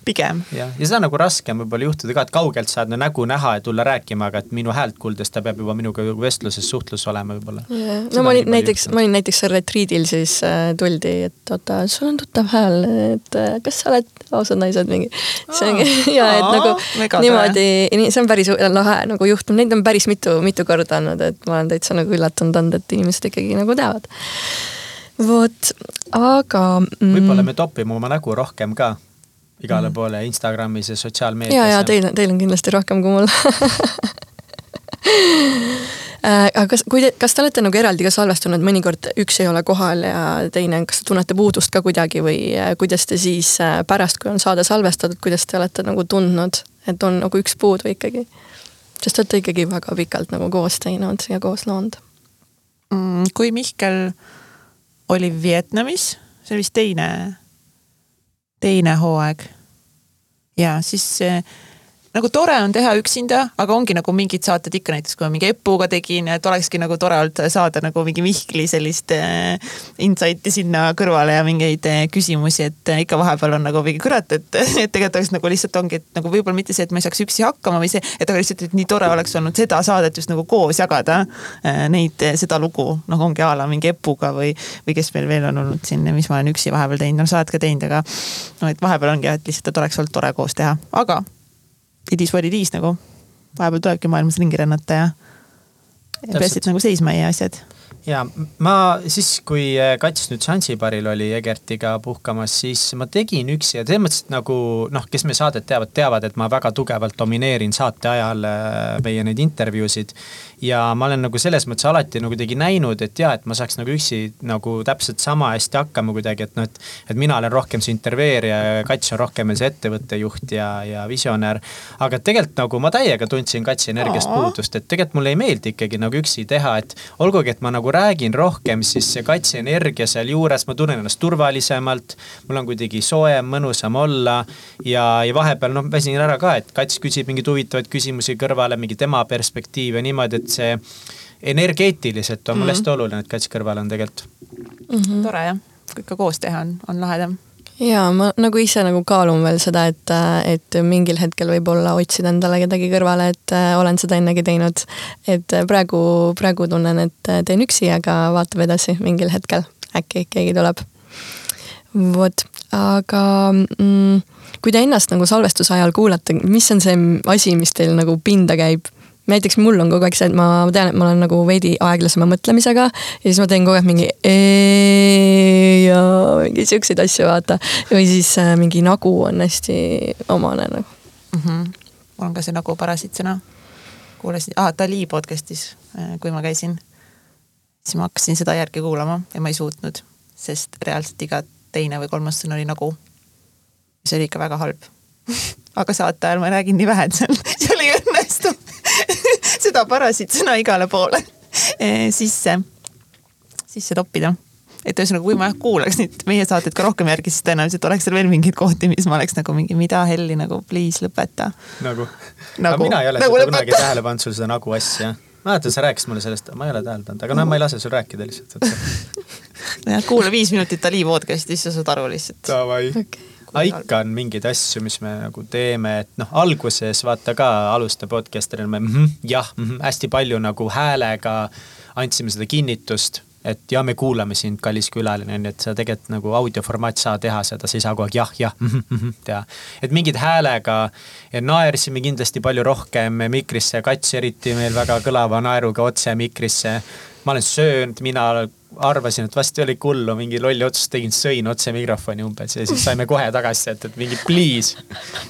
pigem. jah, ja seda nagu raskem võib-olla juhtuda ka, et kaugelt saad no, nägu näha ja tulla rääkima, aga et minu häält kuuldes ta peab juba minuga vestluses, suhtlus olema võib-olla. Yeah.. no ma olin näiteks, ma olin näiteks seal retriidil, siis äh, tuldi, et oota, sul on tuttav hääl, et äh, kas sa oled ausad naised mingi. see ongi *laughs* ja et nagu Aa, niimoodi, see on päris lahe nagu juhtum, neid on päris mitu, mitu korda olnud, et ma olen täitsa nagu üllatunud olnud, et inimesed ikkagi nagu teavad. Vot, aga mm,. võib-olla me topime oma nägu rohkem ka igale mm. poole Instagramis ja sotsiaalmeedias. ja, ja teil, teil on kindlasti rohkem kui mul äh, aga kas, kui te, kas te olete nagu eraldi ka salvestunud, mõnikord üks ei ole kohal ja teine, kas te tunnete puudust ka kuidagi või äh, kuidas te siis äh, pärast, kui on saade salvestatud, kuidas te olete nagu tundnud, et on nagu üks puudu ikkagi? sest te olete ikkagi väga pikalt nagu koos teinud ja koos loonud mm,. kui Mihkel oli Vietnamis, see oli vist teine teine hooaeg. ja siis nagu tore on teha üksinda, aga ongi nagu mingid saated ikka näiteks, kui ma mingi Epuga tegin, et olekski nagu tore olnud saada nagu mingi Mihkli sellist äh, insight'i sinna kõrvale ja mingeid äh, küsimusi, et äh, ikka vahepeal on nagu mingi kurat, et, *laughs* et tegelikult oleks nagu lihtsalt ongi, et nagu võib-olla mitte see, et ma ei saaks üksi hakkama või see, et aga lihtsalt, et nii tore oleks olnud seda saadet just nagu koos jagada. Neid, seda lugu, noh ongi a la mingi Epuga või, või kes meil veel on olnud siin, mis ma olen üksi vahepeal teinud, no sa oled ka teinud, aga no et vahepeal ongi jah, et lihtsalt, et oleks olnud tore koos teha, aga it is what it is nagu. vahepeal tulebki maailmas ringi rännata ja, ja peaasi, et nagu seisma ei jää asjad ja ma siis, kui äh, Kats nüüd Zanzibaril oli Egertiga puhkamas, siis ma tegin üksi ja selles mõttes, et nagu noh, kes meie saadet teavad, teavad, et ma väga tugevalt domineerin saate ajal äh, meie neid intervjuusid. ja ma olen nagu selles mõttes alati nagu kuidagi näinud, et ja, et ma saaks nagu üksi nagu täpselt sama hästi hakkama kuidagi, et noh, et. et mina olen rohkem see intervjueerija ja Kats on rohkem see ettevõtte juht ja, ja visionäär. aga tegelikult nagu ma täiega tundsin Katsi energiast puudust, et tegelikult mulle ei meeldi ikkagi nagu üksi teha, et olgugi, et ma nagu räägin rohkem, siis see kaitseenergia sealjuures, ma tunnen ennast turvalisemalt. mul on kuidagi soojem, mõnusam olla ja, ja vahepeal noh, väsin ära ka, et kats küsib mingeid huvitavaid küsimusi kõrvale, mingi tema perspektiiv ja niimoodi, et see energeetiliselt on mul mm -hmm. hästi oluline, et kats kõrval on tegelikult mm. -hmm. tore jah, kui ikka koos teha on, on lahedam ja ma nagu ise nagu kaalun veel seda, et, et mingil hetkel võib-olla otsida endale kedagi kõrvale, et äh, olen seda ennegi teinud. et praegu, praegu tunnen, et teen üksi, aga vaatab edasi mingil hetkel, äkki keegi tuleb. vot, aga mm, kui te ennast nagu salvestuse ajal kuulate, mis on see asi, mis teil nagu pinda käib? Näiteks mul on kogu aeg see, et ma tean, et ma olen nagu veidi aeglasema mõtlemisega ja siis ma teen kogu aeg mingi ja mingi siukseid asju, vaata. või siis äh, mingi nagu on hästi omane nagu mm. -hmm. mul on ka see nagu parasiitsõna. kuulasin ah,, Dali podcast'is, äh, kui ma käisin, siis ma hakkasin seda järgi kuulama ja ma ei suutnud, sest reaalselt iga teine või kolmas sõna oli nagu. see oli ikka väga halb *laughs* aga saate ajal ma räägin nii vähe, et seal, seal ei õnnestu seda parasiitsõna igale poole *laughs* e, sisse, sisse toppida. et ühesõnaga, kui ma kuulaks nüüd meie saadet ka rohkem järgi, siis tõenäoliselt oleks seal veel mingeid kohti, mis ma oleks nagu mingi, mida helli nagu please lõpeta. nagu, nagu, mina ei ole nagu seda kunagi tähele pannud sul seda nagu asja mäletan, sa rääkisid mulle sellest, ma ei ole tähele pannud, aga noh, ma ei lase sul rääkida lihtsalt *laughs* nojah, kuula viis minutit Ali podcast'i, siis sa saad aru lihtsalt. Davai okay aga ikka on mingeid asju, mis me nagu teeme, et noh, alguses vaata ka alusta podcaster'il me mm -hmm, jah mm, -hmm, hästi palju nagu häälega andsime seda kinnitust et ja me kuulame sind, kallis külaline, ju, et sa tegelikult nagu audioformaat saa teha seda, sa ei saa kogu aeg jah, jah mm, -hmm, teha. et mingid häälega naersime kindlasti palju rohkem mikrisse, kats eriti meil väga kõlava naeruga otse mikrisse. ma olen söönud, mina arvasin, et vast ei ole ikka hullu, mingi lolli otsust tegin, sõin otse mikrofoni umbes ja siis saime kohe tagasisidet, et mingi please,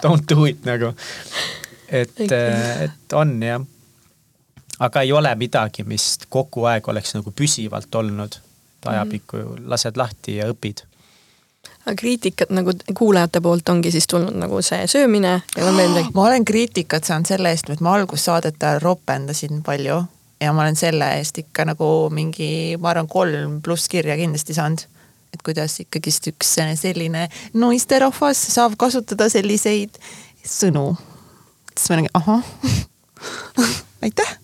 don't do it nagu. et, et on jah. aga ei ole midagi, mis kogu aeg oleks nagu püsivalt olnud. ajapikku lased lahti ja õpid aga kriitikat nagu kuulajate poolt ongi siis tulnud nagu see söömine ja on veel midagi. ma olen kriitikat saanud selle eest, et ma algussaadete ajal ropendasin palju ja ma olen selle eest ikka nagu mingi, ma arvan, kolm pluss kirja kindlasti saanud. et kuidas ikkagist üks selline naisterahvas saab kasutada selliseid sõnu. siis ma olengi, ahah *laughs* aitäh.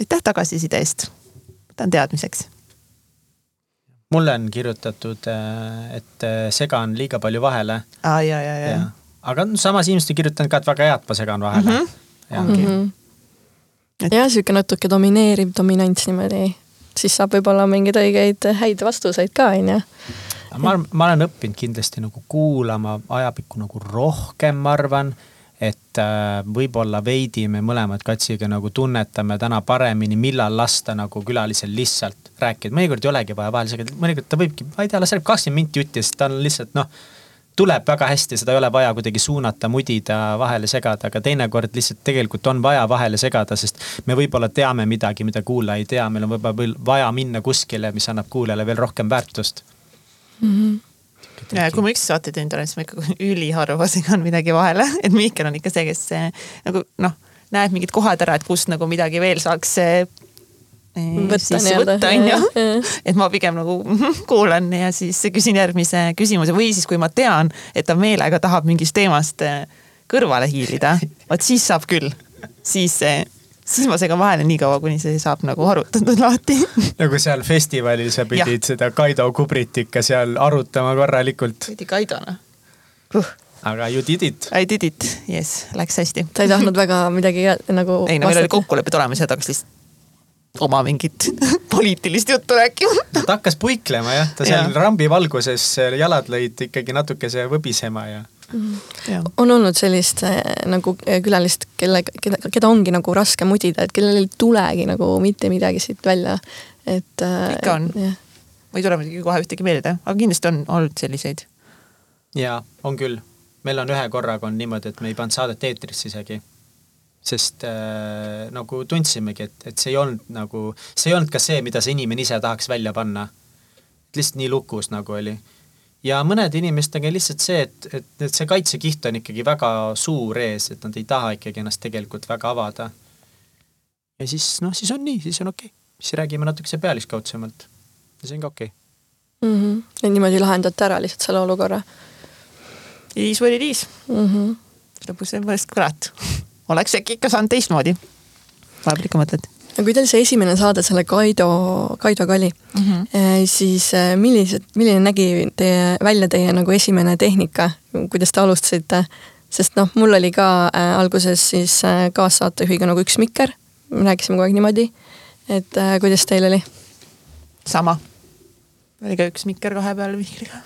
aitäh tagasiside eest. võtan teadmiseks mulle on kirjutatud, äh, et äh, segan liiga palju vahele. aa, ja, ja, ja, ja.. aga samas inimesed on kirjutanud ka, et väga hea, et ma segan vahele mm. -hmm. ongi mm. -hmm. Et... ja sihuke natuke domineeriv dominants niimoodi, siis saab võib-olla mingeid õigeid häid vastuseid ka, onju. ma, ma olen õppinud kindlasti nagu kuulama ajapikku nagu rohkem, ma arvan et äh, võib-olla veidi me mõlemad Katsiga nagu tunnetame täna paremini, millal lasta nagu külalisel lihtsalt rääkida, mõnikord ei olegi vaja vahel mõnikord ta võibki, ma ei tea, las räägib kakskümmend minti jutti, sest ta on lihtsalt noh, tuleb väga hästi, seda ei ole vaja kuidagi suunata, mudida, vahele segada, aga teinekord lihtsalt tegelikult on vaja vahele segada, sest me võib-olla teame midagi, mida kuulaja ei tea, meil on võib-olla vaja minna kuskile, mis annab kuulajale veel rohkem väärtust mm. -hmm ja kui ma üks saate teinud olen, siis ma ikka *laughs* üliharva segan midagi vahele, et Mihkel on ikka see, kes nagu noh, näeb mingid kohad ära, et kust nagu midagi veel saaks võtta nii-öelda. et ma pigem nagu *laughs* kuulan ja siis küsin järgmise küsimuse või siis, kui ma tean, et ta meelega tahab mingist teemast eh, kõrvale hiilida, vot siis saab küll, siis siis ma segan vahele nii kaua, kuni see saab nagu arutatud lahti. *laughs* nagu seal festivalil sa pidid ja. seda Kaido Kubrit ikka seal arutama korralikult. pidi Kaidona uh aga you did it. I did it, yes, läks hästi. ta ei tahtnud väga midagi nagu. ei no meil oli kokkulepped olemas ja ta hakkas lihtsalt oma mingit *laughs* poliitilist juttu rääkima. ta hakkas puiklema jah, ta seal ja. rambi valguses jalad lõid ikkagi natukese võbisema ja Ja. on olnud sellist äh, nagu äh, külalist, kelle, keda, keda ongi nagu raske mudida, et kellel ei tulegi nagu mitte midagi siit välja, et äh,. ikka on. ma ei tule muidugi kohe ühtegi meelde, aga kindlasti on olnud selliseid. jaa, on küll. meil on ühe korraga on niimoodi, et me ei pannud saadet eetrisse isegi sest äh, nagu tundsimegi, et, et see ei olnud nagu, see ei olnud ka see, mida see inimene ise tahaks välja panna. lihtsalt nii lukus nagu oli. ja mõnede inimestega lihtsalt see, et, et, et see kaitsekiht on ikkagi väga suur ees, et nad ei taha ikkagi ennast tegelikult väga avada. ja siis noh, siis on nii, siis on okei okay., siis räägime natukese pealiskaudsemalt ja see on ka okei okay. mm. -hmm. ja niimoodi lahendate ära lihtsalt selle olukorra. Is what it is mm. -hmm. lõpus on mõnest kurat *laughs* oleks äkki ikka saanud teistmoodi. vahepeal ikka mõtled no kui teil see esimene saade, selle Kaido, Kaidoga oli mm, -hmm. siis äh, millised, milline nägi teie, välja teie nagu esimene tehnika, kuidas te alustasite? sest noh, mul oli ka äh, alguses siis äh, kaassaatejuhiga nagu üks mikker, rääkisime kogu aeg niimoodi. et äh, kuidas teil oli? sama, oli ka üks mikker kahe peale mikriga.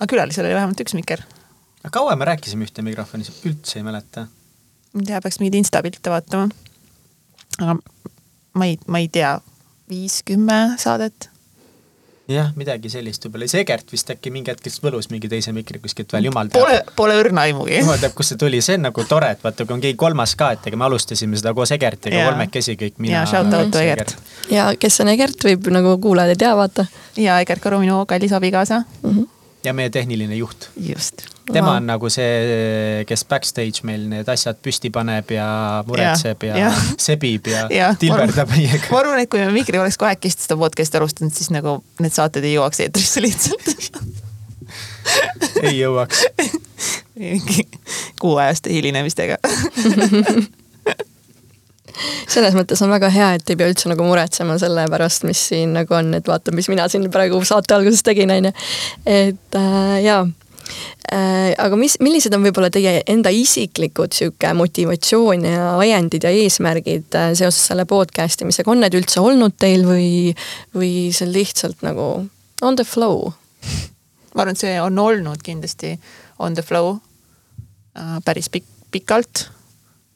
aga külalisel oli vähemalt üks mikker. aga kaua me rääkisime ühte mikrofonis, üldse ei mäleta ma ei tea, peaks mingeid insta pilte vaatama. aga ma ei, ma ei tea, viis-kümme saadet. jah, midagi sellist võib-olla, see Egert vist äkki mingi hetk lihtsalt võlus mingi teise mikri kuskilt veel, jumal teab. Pole, pole õrna aimugi. jumal teab, kust see tuli, see on nagu tore, et vaata, kui on keegi kolmas ka, et ega me alustasime seda koos Egertiga kolmekesi kõik. ja shout out to Egert. ja kes on Egert, võib nagu kuulajad ei tea, vaata. ja Egert Karu, minu kallis abikaasa mm. -hmm ja meie tehniline juht. just. tema wow. on nagu see, kes backstage meil need asjad püsti paneb ja muretseb ja, ja, ja *laughs* sebib ja, ja tilberdab meiega. ma arvan, et kui me Mihkliga oleks kahekesti seda podcast'i alustanud, siis nagu need saated ei jõuaks eetrisse lihtsalt ei jõuaks *laughs* mingi kuuajaste hilinemistega *laughs* selles mõttes on väga hea, et ei pea üldse nagu muretsema selle pärast, mis siin nagu on, et vaata, mis mina siin praegu saate alguses tegin, on ju. et äh, jaa äh,. aga mis, millised on võib-olla teie enda isiklikud sihuke motivatsioon ja ajendid ja eesmärgid äh, seoses selle podcast imisega, on need üldse olnud teil või, või see on lihtsalt nagu on the flow? ma arvan, et see on olnud kindlasti on the flow äh, päris pikk, pikalt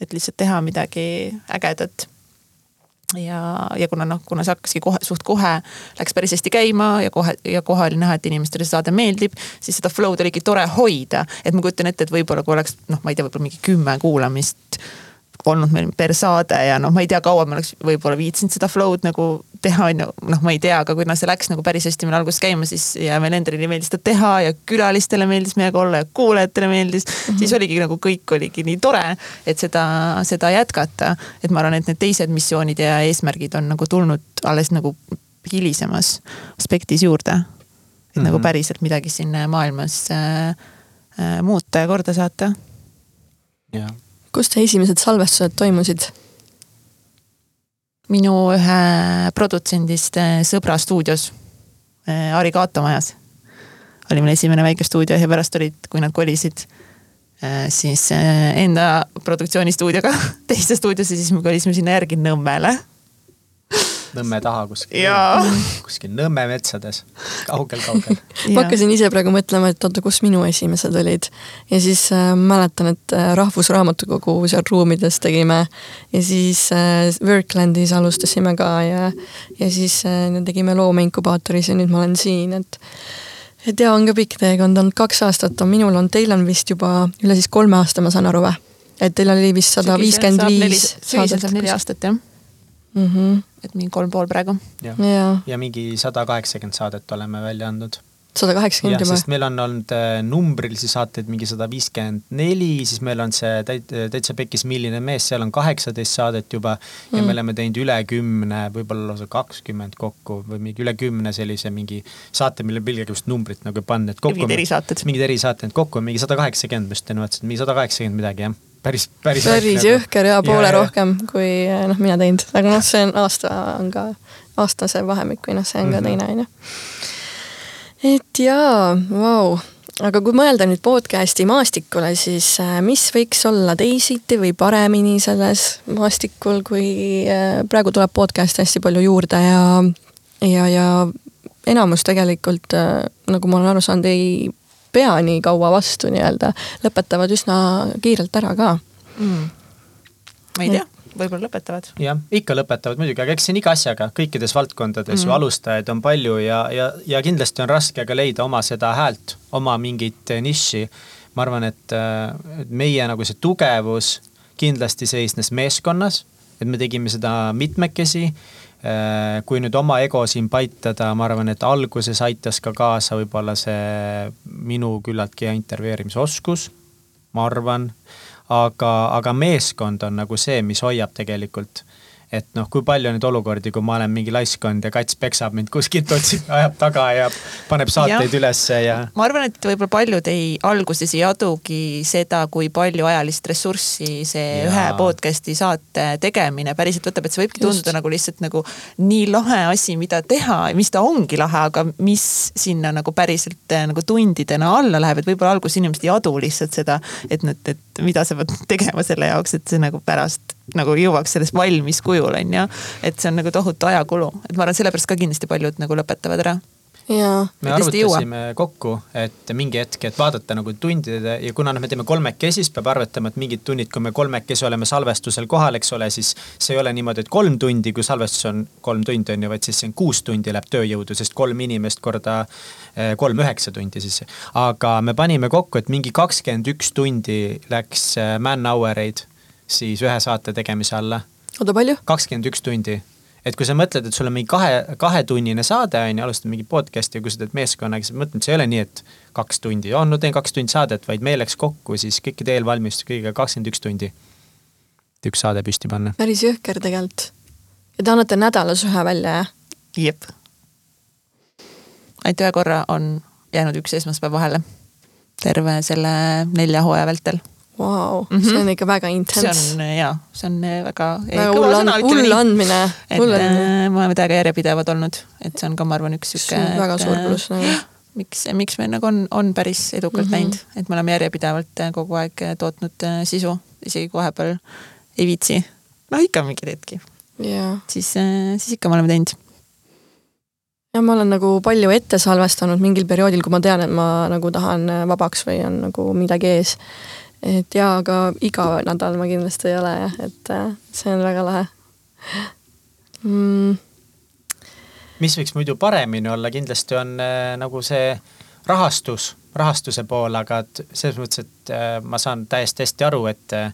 et lihtsalt teha midagi ägedat ja, ja kuna noh, kuna see hakkaski kohe, suht kohe läks päris hästi käima ja kohe ja kohe oli näha, et inimestele see saade meeldib, siis seda flow'd oligi tore hoida. et ma kujutan ette, et võib-olla kui oleks noh, ma ei tea, võib-olla mingi kümme kuulamist olnud meil per saade ja noh, ma ei tea, kaua ma oleks võib-olla viitsinud seda flow'd nagu teha, on ju, noh, ma ei tea, aga kuna see läks nagu päris hästi meil alguses käima, siis ja meil endale meeldis seda teha ja külalistele meeldis meiega olla ja kuulajatele meeldis mm, -hmm. siis oligi nagu kõik oligi nii tore, et seda, seda jätkata. et ma arvan, et need teised missioonid ja eesmärgid on nagu tulnud alles nagu hilisemas aspektis juurde. et mm -hmm. nagu mhm. päriselt midagi siin maailmas äh, äh, muuta ja korda saata. jah kus teie esimesed salvestused toimusid? minu ühe produtsendist eh, sõbra stuudios, eh, Ari Kaato majas. oli meil esimene väike stuudio ja pärast olid, kui nad kolisid eh, siis enda produktsioonistuudioga *laughs* teise stuudiosse, siis me kolisime sinna järgi Nõmmele Nõmme taha kuskil, kuskil Nõmme metsades. Kaugel,, kaugel-kaugel ma hakkasin ise praegu mõtlema, et oota, kus minu esimesed olid. ja siis äh, mäletan, et äh, Rahvusraamatukogu seal ruumides tegime. Ja siis äh, Worklandis alustasime ka ja, ja siis äh, tegime loomeinkubaatoris ja nüüd ma olen siin, et et jaa, on ka pikk teekond olnud, kaks aastat on minul olnud, teil on vist juba üle siis kolme aasta, ma saan aru või? et teil oli vist sada viiskümmend viis. sügisel saab neli aastat jah mm. -hmm. et mingi kolm pool praegu. ja, ja., ja mingi sada kaheksakümmend saadet oleme välja andnud sada kaheksakümmend juba? sest meil on olnud äh, numbrilisi saateid mingi sada viiskümmend neli, siis meil on see täit-, Täitsa Pekkis Milline mees, seal on kaheksateist saadet juba ja mm. me oleme teinud üle kümne, võib-olla lausa kakskümmend kokku või mingi üle kümne sellise mingi saate, mille just numbrit nagu ei pannud, et kokku. mingid erisaated. mingid erisaated, kokku on mingi sada kaheksakümmend ma vaatasin, mingi sada kaheksakümmend midagi jah päris, päris. päris jõhker ja poole ja, rohkem kui noh, mina teinud, aga noh, see on aasta on ka, aastase vahemik või noh, see on ka mm -hmm. teine on ju. et jaa, vau, aga kui mõelda nüüd podcast'i maastikule, siis äh, mis võiks olla teisiti või paremini selles maastikul, kui äh, praegu tuleb podcast'e hästi palju juurde ja, ja, ja enamus tegelikult, nagu ma olen aru saanud, ei pea nii kaua vastu nii-öelda, lõpetavad üsna kiirelt ära ka mm.. ma ei tea võib-olla lõpetavad. jah, ikka lõpetavad muidugi, aga eks siin iga asjaga, kõikides valdkondades mm. ju alustajaid on palju ja, ja, ja kindlasti on raske ka leida oma seda häält, oma mingit nišši. ma arvan, et meie nagu see tugevus kindlasti seisnes meeskonnas, et me tegime seda mitmekesi kui nüüd oma ego siin paitada, ma arvan, et alguses aitas ka kaasa võib-olla see minu küllaltki hea intervjueerimisoskus, ma arvan. aga, aga meeskond on nagu see, mis hoiab tegelikult et noh, kui palju on neid olukordi, kui ma olen mingi laiskond ja kats peksab mind kuskilt, otsib, ajab taga ja paneb saateid ülesse ja. ma arvan, et võib-olla paljud ei, alguses ei adugi seda, kui palju ajalist ressurssi see ja. ühe podcast'i saate tegemine päriselt võtab, et see võibki tunduda nagu lihtsalt nagu nii lahe asi, mida teha, mis ta ongi lahe, aga mis sinna nagu päriselt eh, nagu tundidena alla läheb, et võib-olla alguses inimesed ei adu lihtsalt seda, et nüüd, et mida sa pead tegema selle jaoks, et see nagu pärast nagu jõuaks sellest valmis kujul, on ju. et see on nagu tohutu ajakulu, et ma arvan, sellepärast ka kindlasti paljud nagu lõpetavad ära. Me arvutasime kokku, et mingi hetk, et vaadata nagu tundide ja kuna noh, me teeme kolmekesi, siis peab arvetama, et mingid tunnid, kui me kolmekesi oleme salvestusel kohal, eks ole, siis see ei ole niimoodi, et kolm tundi, kui salvestus on kolm tundi on ju, vaid siis see on kuus tundi läheb tööjõudu, sest kolm inimest korda kolm üheksa tundi siis. aga me panime kokku, et mingi kakskümmend üks tundi läks eh, man hour eid siis ühe saate tegemise alla. oota, palju? kakskümmend üks tundi. et kui sa mõtled, et sul on mingi kahe, kahetunnine saade on ju, alustad mingi podcast'i ja kui sa teed meeskonnaga, siis mõtled, see ei ole nii, et kaks tundi, on, no teen kaks tundi saadet, vaid meil läks kokku siis kõikide eelvalmistus kõigega kakskümmend üks tundi. et üks saade püsti panna. päris jõhker tegelikult. ja te annate nädalas ühe välja, jah? jep. Ainult ühe korra on jäänud üks esmaspäev vahele terve selle nelja hooaja vältel Vau, see on ikka väga intens. see on jaa, see on äh, väga. väga hull and, hull andmine. et äh, me oleme täiega järjepidevad olnud, et see on ka, ma arvan, üks sihuke. see on väga suur pluss nagu. *gasps* miks, miks me nagu on, on päris edukalt mm -hmm. läinud, et me oleme järjepidevalt kogu aeg tootnud sisu, isegi kui vahepeal ei viitsi. noh, ikka mingeid hetki yeah.. siis, siis ikka me oleme teinud ja ma olen nagu palju ette salvestanud mingil perioodil, kui ma tean, et ma nagu tahan vabaks või on nagu midagi ees. Et jaa, aga iga nädal ma kindlasti ei ole jah, et äh, see on väga lahe. Mm.. mis võiks muidu paremini olla, kindlasti on äh, nagu see rahastus, rahastuse pool, aga et selles mõttes, et äh, ma saan täiesti hästi aru, et äh,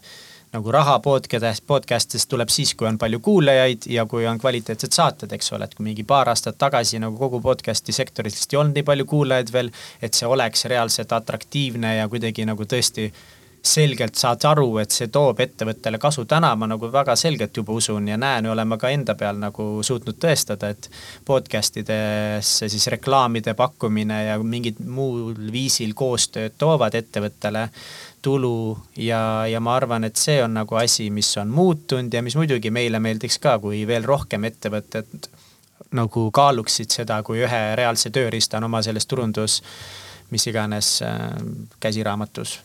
nagu raha podcast, podcast'ist tuleb siis, kui on palju kuulajaid ja kui on kvaliteetsed saated, eks ole, et kui mingi paar aastat tagasi nagu kogu podcast'i sektoris lihtsalt ei olnud nii palju kuulajaid veel, et see oleks reaalselt atraktiivne ja kuidagi nagu tõesti selgelt saad aru, et see toob ettevõttele kasu. täna ma nagu väga selgelt juba usun ja näen ja olen ma ka enda peal nagu suutnud tõestada, et podcast idesse siis reklaamide pakkumine ja mingid muul viisil koostööd toovad ettevõttele tulu ja, ja ma arvan, et see on nagu asi, mis on muutunud ja mis muidugi meile meeldiks ka, kui veel rohkem ettevõtted nagu kaaluksid seda kui ühe reaalse tööriistana oma selles turundus, mis iganes äh, käsiraamatus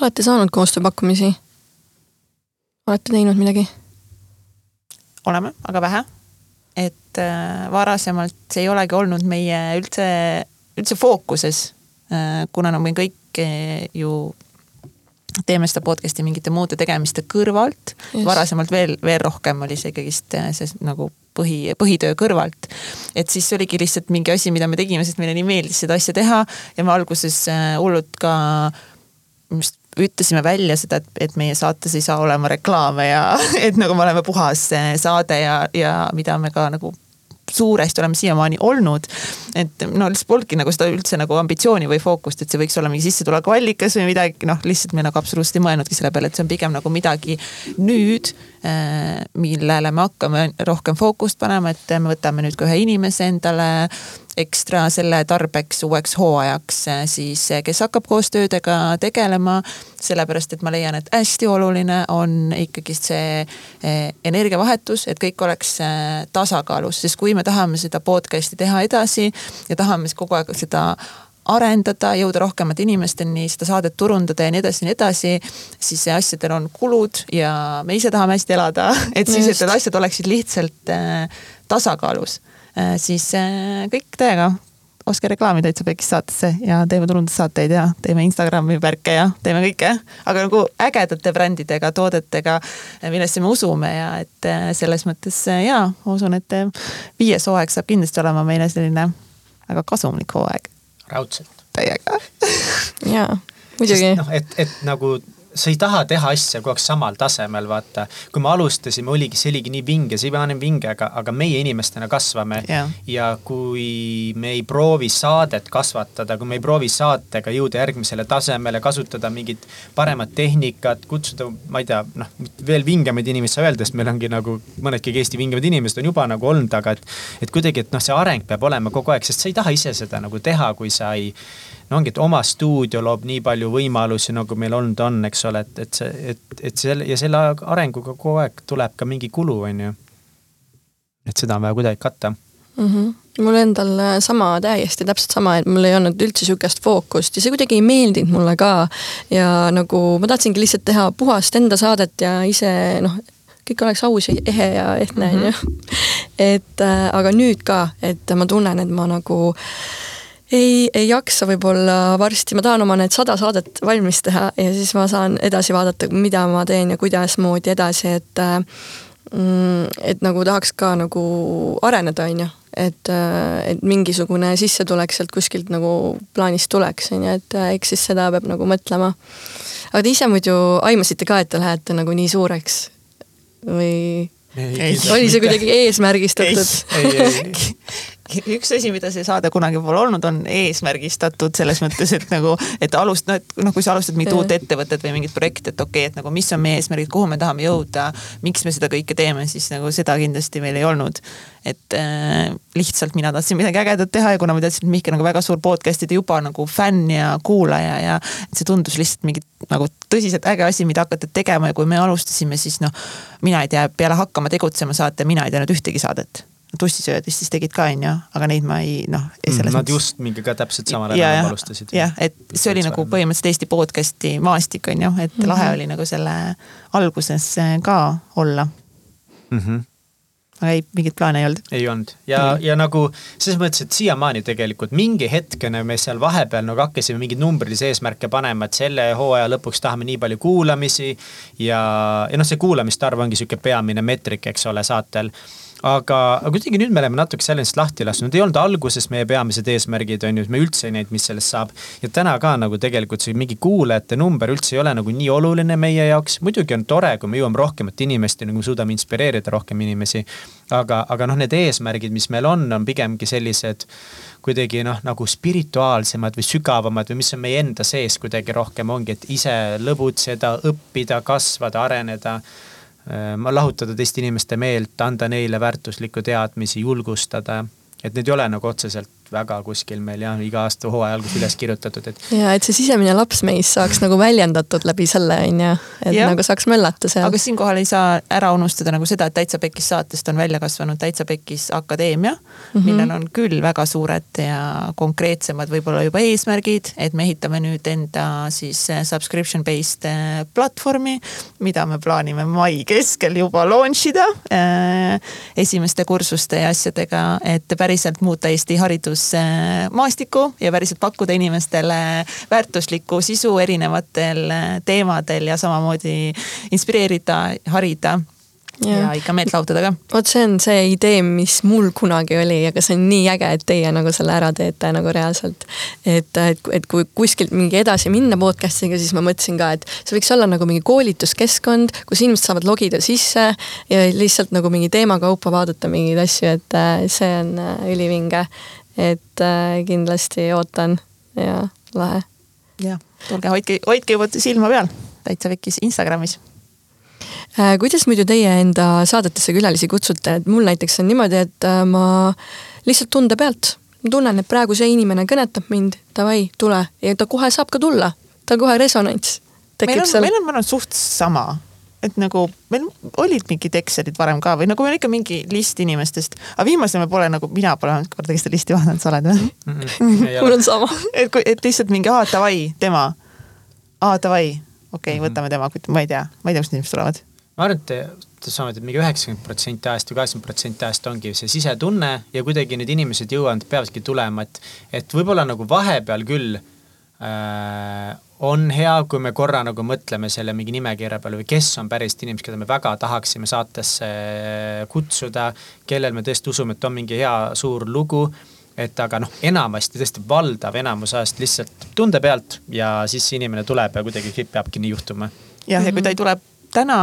olete saanud koostööpakkumisi? olete teinud midagi? oleme, aga vähe. et äh, varasemalt see ei olegi olnud meie üldse, üldse fookuses äh,. kuna no me kõik äh, ju teeme seda podcast'i mingite muude tegemiste kõrvalt. varasemalt veel, veel rohkem oli see ikkagist äh, see nagu põhi, põhitöö kõrvalt. et siis oligi lihtsalt mingi asi, mida me tegime, sest meile nii meeldis seda asja teha ja me alguses äh, hullult ka just ütlesime välja seda, et, et meie saates ei saa olema reklaame ja *laughs* et nagu me oleme puhas saade ja, ja mida me ka nagu suuresti oleme siiamaani olnud. et no lihtsalt polnudki nagu seda üldse nagu ambitsiooni või fookust, et see võiks olla mingi sissetulekuallikas või midagi, noh lihtsalt me nagu absoluutselt ei mõelnudki selle peale, et see on pigem nagu midagi nüüd millele me hakkame rohkem fookust panema, et me võtame nüüd ka ühe inimese endale ekstra selle tarbeks uueks hooajaks äh, siis, äh, kes hakkab koostöödega tegelema. sellepärast, et ma leian, et hästi oluline on ikkagist see energiavahetus, et kõik oleks tasakaalus, sest kui me tahame seda podcast'i teha edasi ja tahame kogu aeg seda arendada, jõuda rohkemate inimesteni, seda saadet turundada ja nii edasi ja nii edasi. siis asjadel on kulud ja me ise tahame hästi elada, *laughs* et siis, et need asjad oleksid lihtsalt äh, tasakaalus äh,. siis äh, kõik täiega Oskar reklaamida täitsa pekis saatesse ja teeme turundussaateid ja teeme Instagrami värke ja teeme kõike. aga nagu ägedate brändidega, toodetega, millesse me usume ja et selles mõttes jaa, ma usun, et viies hooaeg saab kindlasti olema meile selline väga kasumlik hooaeg raudselt. täiega jaa, muidugi. noh, et, et nagu sa ei taha teha asja kogu aeg samal tasemel, vaata. kui me alustasime, oligi, see oligi nii vinge, see ei pane vinge, aga, aga meie inimestena kasvame yeah.. ja kui me ei proovi saadet kasvatada, kui me ei proovi saatega jõuda järgmisele tasemele, kasutada mingit paremat tehnikat, kutsuda, ma ei tea, noh, veel vingemaid inimesi sa öelda, sest meil ongi nagu mõnedki Eesti vingemad inimesed on juba nagu olnud, aga et, et kuidagi, et noh, see areng peab olema kogu aeg, sest sa ei taha ise seda nagu teha, kui sa ei no ongi, et oma stuudio loob nii palju võimalusi, nagu meil olnud on, eks ole, et, et see, et, et selle ja selle arenguga kogu aeg tuleb ka mingi kulu, on ju. et seda on vaja kuidagi katta mm. -hmm mul endal äh, sama, täiesti täpselt sama, et mul ei olnud üldse sihukest fookust ja see kuidagi ei meeldinud mulle ka. ja nagu ma tahtsingi lihtsalt teha puhast enda saadet ja ise noh, kõik oleks aus ja ehe ja ehtne on ju. Mhm. *laughs* et äh, aga nüüd ka, et ma tunnen, et ma nagu äh, ei, ei jaksa võib-olla varsti, ma tahan oma need sada saadet valmis teha ja siis ma saan edasi vaadata, mida ma teen ja kuidasmoodi edasi, et mm, et nagu tahaks ka nagu areneda, on ju. et, et mingisugune sissetulek sealt kuskilt nagu plaanist tuleks, on ju, et eks siis seda peab nagu mõtlema. aga te ise muidu aimasite ka, et te lähete nagu nii suureks või? oli see kuidagi eesmärgistatud? *laughs* üks asi, mida see saade kunagi pole olnud, on eesmärgistatud selles mõttes, et nagu, et alust-, noh, et noh, kui sa alustad mingit uut ettevõtet või mingit projekti, et okei okay,, et nagu mis on meie eesmärgid, kuhu me tahame jõuda, miks me seda kõike teeme, siis nagu seda kindlasti meil ei olnud. et äh, lihtsalt mina tahtsin midagi ägedat teha ja kuna ma teadsin, et Mihkel on ka väga suur podcast'ide juba nagu fänn ja kuulaja ja see tundus lihtsalt mingi nagu tõsiselt äge asi, mida hakata tegema ja kui me alustasime, siis noh, mina ei tea, peale Hakkama tegutsema saate, mina ei teadnud ühtegi saadet tussisööjad vist siis tegid ka onju, aga neid ma ei noh. Mm, nad mõttes... just mingi ka täpselt samal ajal alustasid. jah, et see oli nagu põhimõtteliselt Eesti podcast'i maastik onju, et mm -hmm. lahe oli nagu selle alguses äh, ka olla mm. -hmm aga ei, mingit plaane ei olnud. ei olnud ja mm, -hmm. ja nagu selles mõttes, et siiamaani tegelikult mingi hetkene me seal vahepeal nagu hakkasime mingeid numbrilisi eesmärke panema, et selle hooaja lõpuks tahame nii palju kuulamisi ja, ja noh, see kuulamiste arv ongi sihuke peamine meetrik, eks ole, saatel aga, aga kuidagi nüüd me oleme natuke sellest lahti lasknud, ei olnud alguses meie peamised eesmärgid, on ju, me üldse ei näinud, mis sellest saab. ja täna ka nagu tegelikult see mingi kuulajate number üldse ei ole nagu nii oluline meie jaoks. muidugi on tore, kui me jõuame rohkemate inimesteni, kui me suudame inspireerida rohkem inimesi. aga, aga noh, need eesmärgid, mis meil on, on pigemgi sellised kuidagi noh, nagu spirituaalsemad või sügavamad või mis on meie enda sees kuidagi rohkem ongi, et ise lõbutseda, õppida, kasvada, areneda lahutada teiste inimeste meelt, anda neile väärtuslikku teadmisi, julgustada. et need ei ole nagu otseselt väga kuskil meil jah, iga aasta hooaja alguses üles kirjutatud, et. ja et see sisemine laps meis saaks nagu väljendatud läbi selle on ju, et ja. nagu saaks möllata seal. aga siinkohal ei saa ära unustada nagu seda, et Täitsa Pekkis saatest on välja kasvanud Täitsa Pekkis Akadeemia mm, -hmm. millel on küll väga suured ja konkreetsemad võib-olla juba eesmärgid, et me ehitame nüüd enda siis eh, subscription based eh, platvormi, mida me plaanime mai keskel juba launch ida äh, esimeste kursuste ja asjadega, et päriselt muuta Eesti haridus maastikku ja päriselt pakkuda inimestele väärtuslikku sisu erinevatel teemadel ja samamoodi inspireerida, harida ja, ja ikka meelt lahutada ka. vot see on see idee, mis mul kunagi oli, aga see on nii äge, et teie nagu selle ära teete nagu reaalselt. et, et, et kui kuskilt mingi edasi minna podcast'iga, siis ma mõtlesin ka, et see võiks olla nagu mingi koolituskeskkond, kus inimesed saavad logida sisse ja lihtsalt nagu mingi teema kaupa vaadata mingeid asju, et äh, see on äh, ülivinge et äh, kindlasti ootan ja lahe. jah, tulge hoidke, hoidke juba silma peal täitsa Vikis Instagramis. Äh,. kuidas muidu teie enda saadetesse külalisi kutsute, et mul näiteks on niimoodi, et äh, ma lihtsalt tunde pealt, ma tunnen, et praegu see inimene kõnetab mind, davai, tule. Ja ta kohe saab ka tulla, ta kohe resonants. Tekib meil on, meil on, meil on suht sama et nagu meil olid mingid Excelid varem ka või nagu meil ikka mingi list inimestest, aga viimasel ajal pole nagu, mina pole kordagi seda listi vaadanud, sa oled või mm? -hmm. mul on sama. et kui, et lihtsalt mingi aa davai, tema, aa davai, okei okay, mm, -hmm. võtame tema, ma ei tea, ma ei tea, kust inimesed tulevad. ma arvan, et samamoodi, et mingi üheksakümmend protsenti ajast või kaheksakümmend protsenti ajast ongi see sisetunne ja kuidagi need inimesed jõuavad, peavadki tulema, et, et võib-olla nagu vahepeal küll äh, on hea, kui me korra nagu mõtleme selle mingi nimekirja peale või kes on päriselt inimesed, keda me väga tahaksime saatesse kutsuda, kellel me tõesti usume, et on mingi hea suur lugu et aga noh, enamasti tõesti valdav enamus ajast lihtsalt tunde pealt ja siis see inimene tuleb ja kuidagi peabki nii juhtuma. jah, ja kui ta ei tule täna,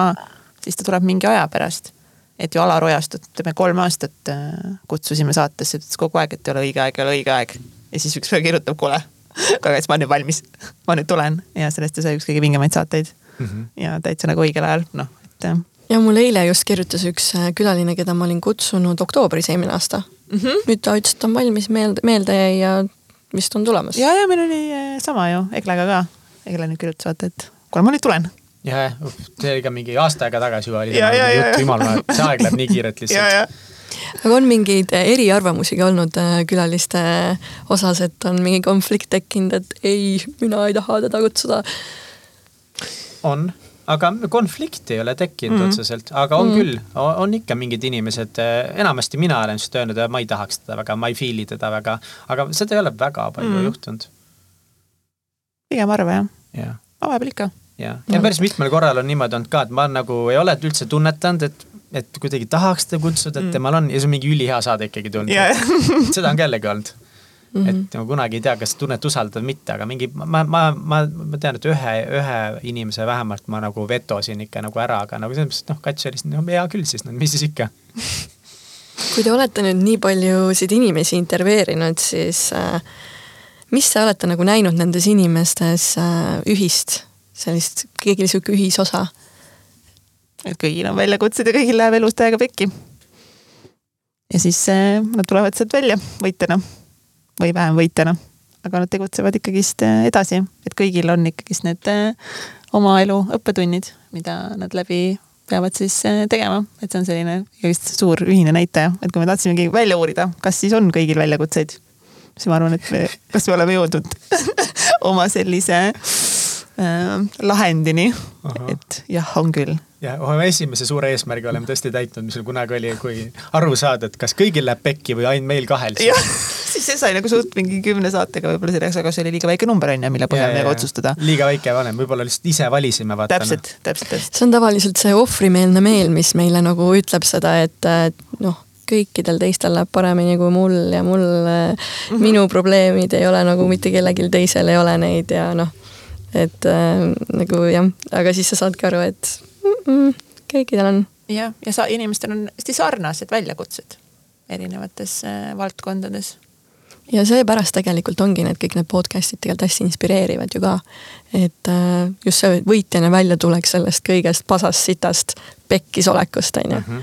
siis ta tuleb mingi aja pärast. et ju Alar Ojastut, ütleme kolm aastat äh, kutsusime saatesse, ütles kogu aeg, et ei ole õige aeg, ei ole õige aeg. ja siis üks päev kirjutab, kuule *laughs* aga siis ma olen nüüd valmis, ma nüüd tulen ja sellest sai üks kõige vingemaid saateid mm. -hmm. ja täitsa nagu õigel ajal, noh, et. ja mul eile just kirjutas üks äh, külaline, keda ma olin kutsunud oktoobris eelmine aasta mm. -hmm. nüüd ta ütles, et ta on valmis, meelde, meelde jäi ja vist on tulemas. ja, ja meil oli äh, sama ju Eglega ka. Egle nüüd kirjutas vaata, et kuule, ma nüüd tulen ja, jah, see oli ka mingi aasta aega tagasi juba oli tema jutt, jumal, see aeg läheb nii kiirelt lihtsalt aga on mingeid äh, eriarvamusi ka olnud äh, külaliste osas, et on mingi konflikt tekkinud, et ei, mina ei taha teda kutsuda? on, aga konflikti ei ole tekkinud mm -hmm. otseselt, aga on mm -hmm. küll, on ikka mingid inimesed, äh, enamasti mina olen just öelnud, et ma ei tahaks teda väga, ma ei feel'i teda väga, aga seda ei ole väga palju mm -hmm. juhtunud. pigem harva jah ja., aga vahepeal ikka ja, ja päris mitmel korral on niimoodi olnud ka, et ma nagu ei ole üldse tunnetanud, et et kuidagi tahaks teda kutsuda, et mm. temal on ja see on mingi ülihea saade ikkagi tulnud yeah. *laughs* seda on ka jällegi olnud mm. -hmm. et ma kunagi ei tea, kas tunned usaldada või mitte, aga mingi ma, ma, ma, ma tean, et ühe, ühe inimese vähemalt ma nagu vetosin ikka nagu ära, aga nagu selles mõttes, et noh, Kats oli siis, no hea küll siis, no mis siis ikka *laughs* kui te olete nüüd nii paljusid inimesi intervjueerinud, siis äh, mis te olete nagu näinud nendes inimestes äh, ühist, sellist, keegi sihuke ühisosa? Et kõigil on väljakutsed ja kõigil läheb elus täiega pekki. ja siis äh, nad tulevad sealt välja võitjana või vähem võitjana, aga nad tegutsevad ikkagist äh, edasi, et kõigil on ikkagist need äh, oma elu õppetunnid, mida nad läbi peavad siis tegema, et see on selline just suur ühine näitaja, et kui me tahtsimegi välja uurida, kas siis on kõigil väljakutseid, siis ma arvan, et me, kas me oleme jõudnud *laughs* oma sellise äh, lahendini, et jah, on küll ja oma esimese suure eesmärgi oleme tõesti täitnud, mis meil kunagi oli, kui aru saada, et kas kõigil läheb pekki või ainult meil kahel. siis see sai nagu suht mingi kümne saatega võib-olla selleks, aga see oli liiga väike number on ju, mille põhjal meiega otsustada. liiga väike vanem, võib-olla lihtsalt ise valisime vaata. täpselt, täpselt, täpselt. see on tavaliselt see ohvrimeelne meel, mis meile nagu ütleb seda, et noh kõikidel teistel läheb paremini kui mul ja mul mm, -hmm. minu probleemid ei ole nagu mitte kellelgi teisel ei ole neid ja noh, et äh, nagu jah, aga siis sa saadki aru, et mm -mm, kõikidel on. jah, ja sa, inimestel on hästi sarnased väljakutsed erinevates äh, valdkondades ja seepärast tegelikult ongi need kõik need podcast'id tegelikult hästi inspireerivad ju ka. et äh, just see võitjana välja tuleks sellest kõigest pasast, sitast, pekkis olekust, on ju. Mhm.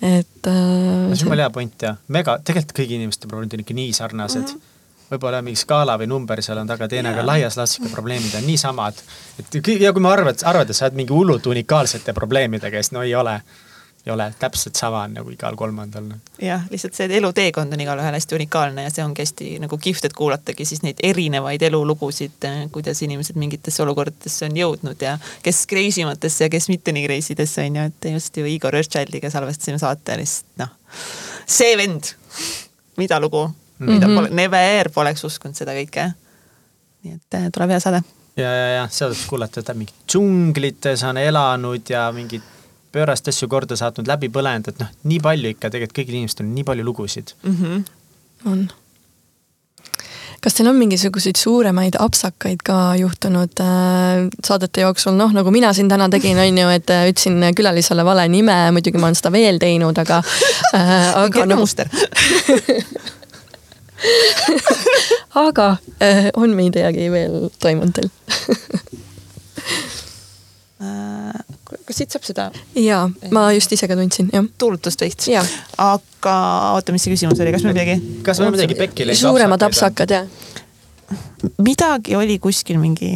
et äh,. see on jumala hea point ja mega, tegelikult kõigi inimeste probleemid on ikka nii sarnased mm. -hmm võib-olla mingi skaala või number seal on taga teine, aga laias laastus ikka probleemid on nii samad. et ja kui me arvad, arvad, et sa oled mingi hullult unikaalsete probleemidega, siis no ei ole ei ole, täpselt sama on nagu igal kolmandal. Noh. jah, lihtsalt see eluteekond on igalühel hästi unikaalne ja see ongi hästi nagu kihvt, et kuulatagi siis neid erinevaid elulugusid, eh, kuidas inimesed mingitesse olukordadesse on jõudnud ja kes crazy matesse ja kes mitte nii crazy desse on ju, et just ju Igor Östšaldiga salvestasime saate lihtsalt noh, see vend, mida lugu mm, -hmm. mida pole, never poleks uskunud seda kõike. nii et eh, tuleb hea saade ja, ja, ja seal tuleb kuulata, et ta mingid džunglites on elanud ja mingid pöörast asju korda saatnud, läbi põlenud, et noh, nii palju ikka tegelikult kõigil inimestel on nii palju lugusid mm. -hmm. on. kas teil on mingisuguseid suuremaid apsakaid ka juhtunud äh, saadete jooksul, noh nagu mina siin täna tegin, on ju, et äh, ütlesin külalisele vale nime, muidugi ma olen seda veel teinud, aga äh,. aga noh. *laughs* *laughs* aga äh, on midagi veel toimunud teil *laughs* kas siit saab seda? jaa, ma just ise ka tundsin, jah. tuulutust veits. aga oota, mis see küsimus oli, kas meil midagi? kas meil midagi pekki läinud? suuremad apsakad, jah. midagi oli kuskil mingi,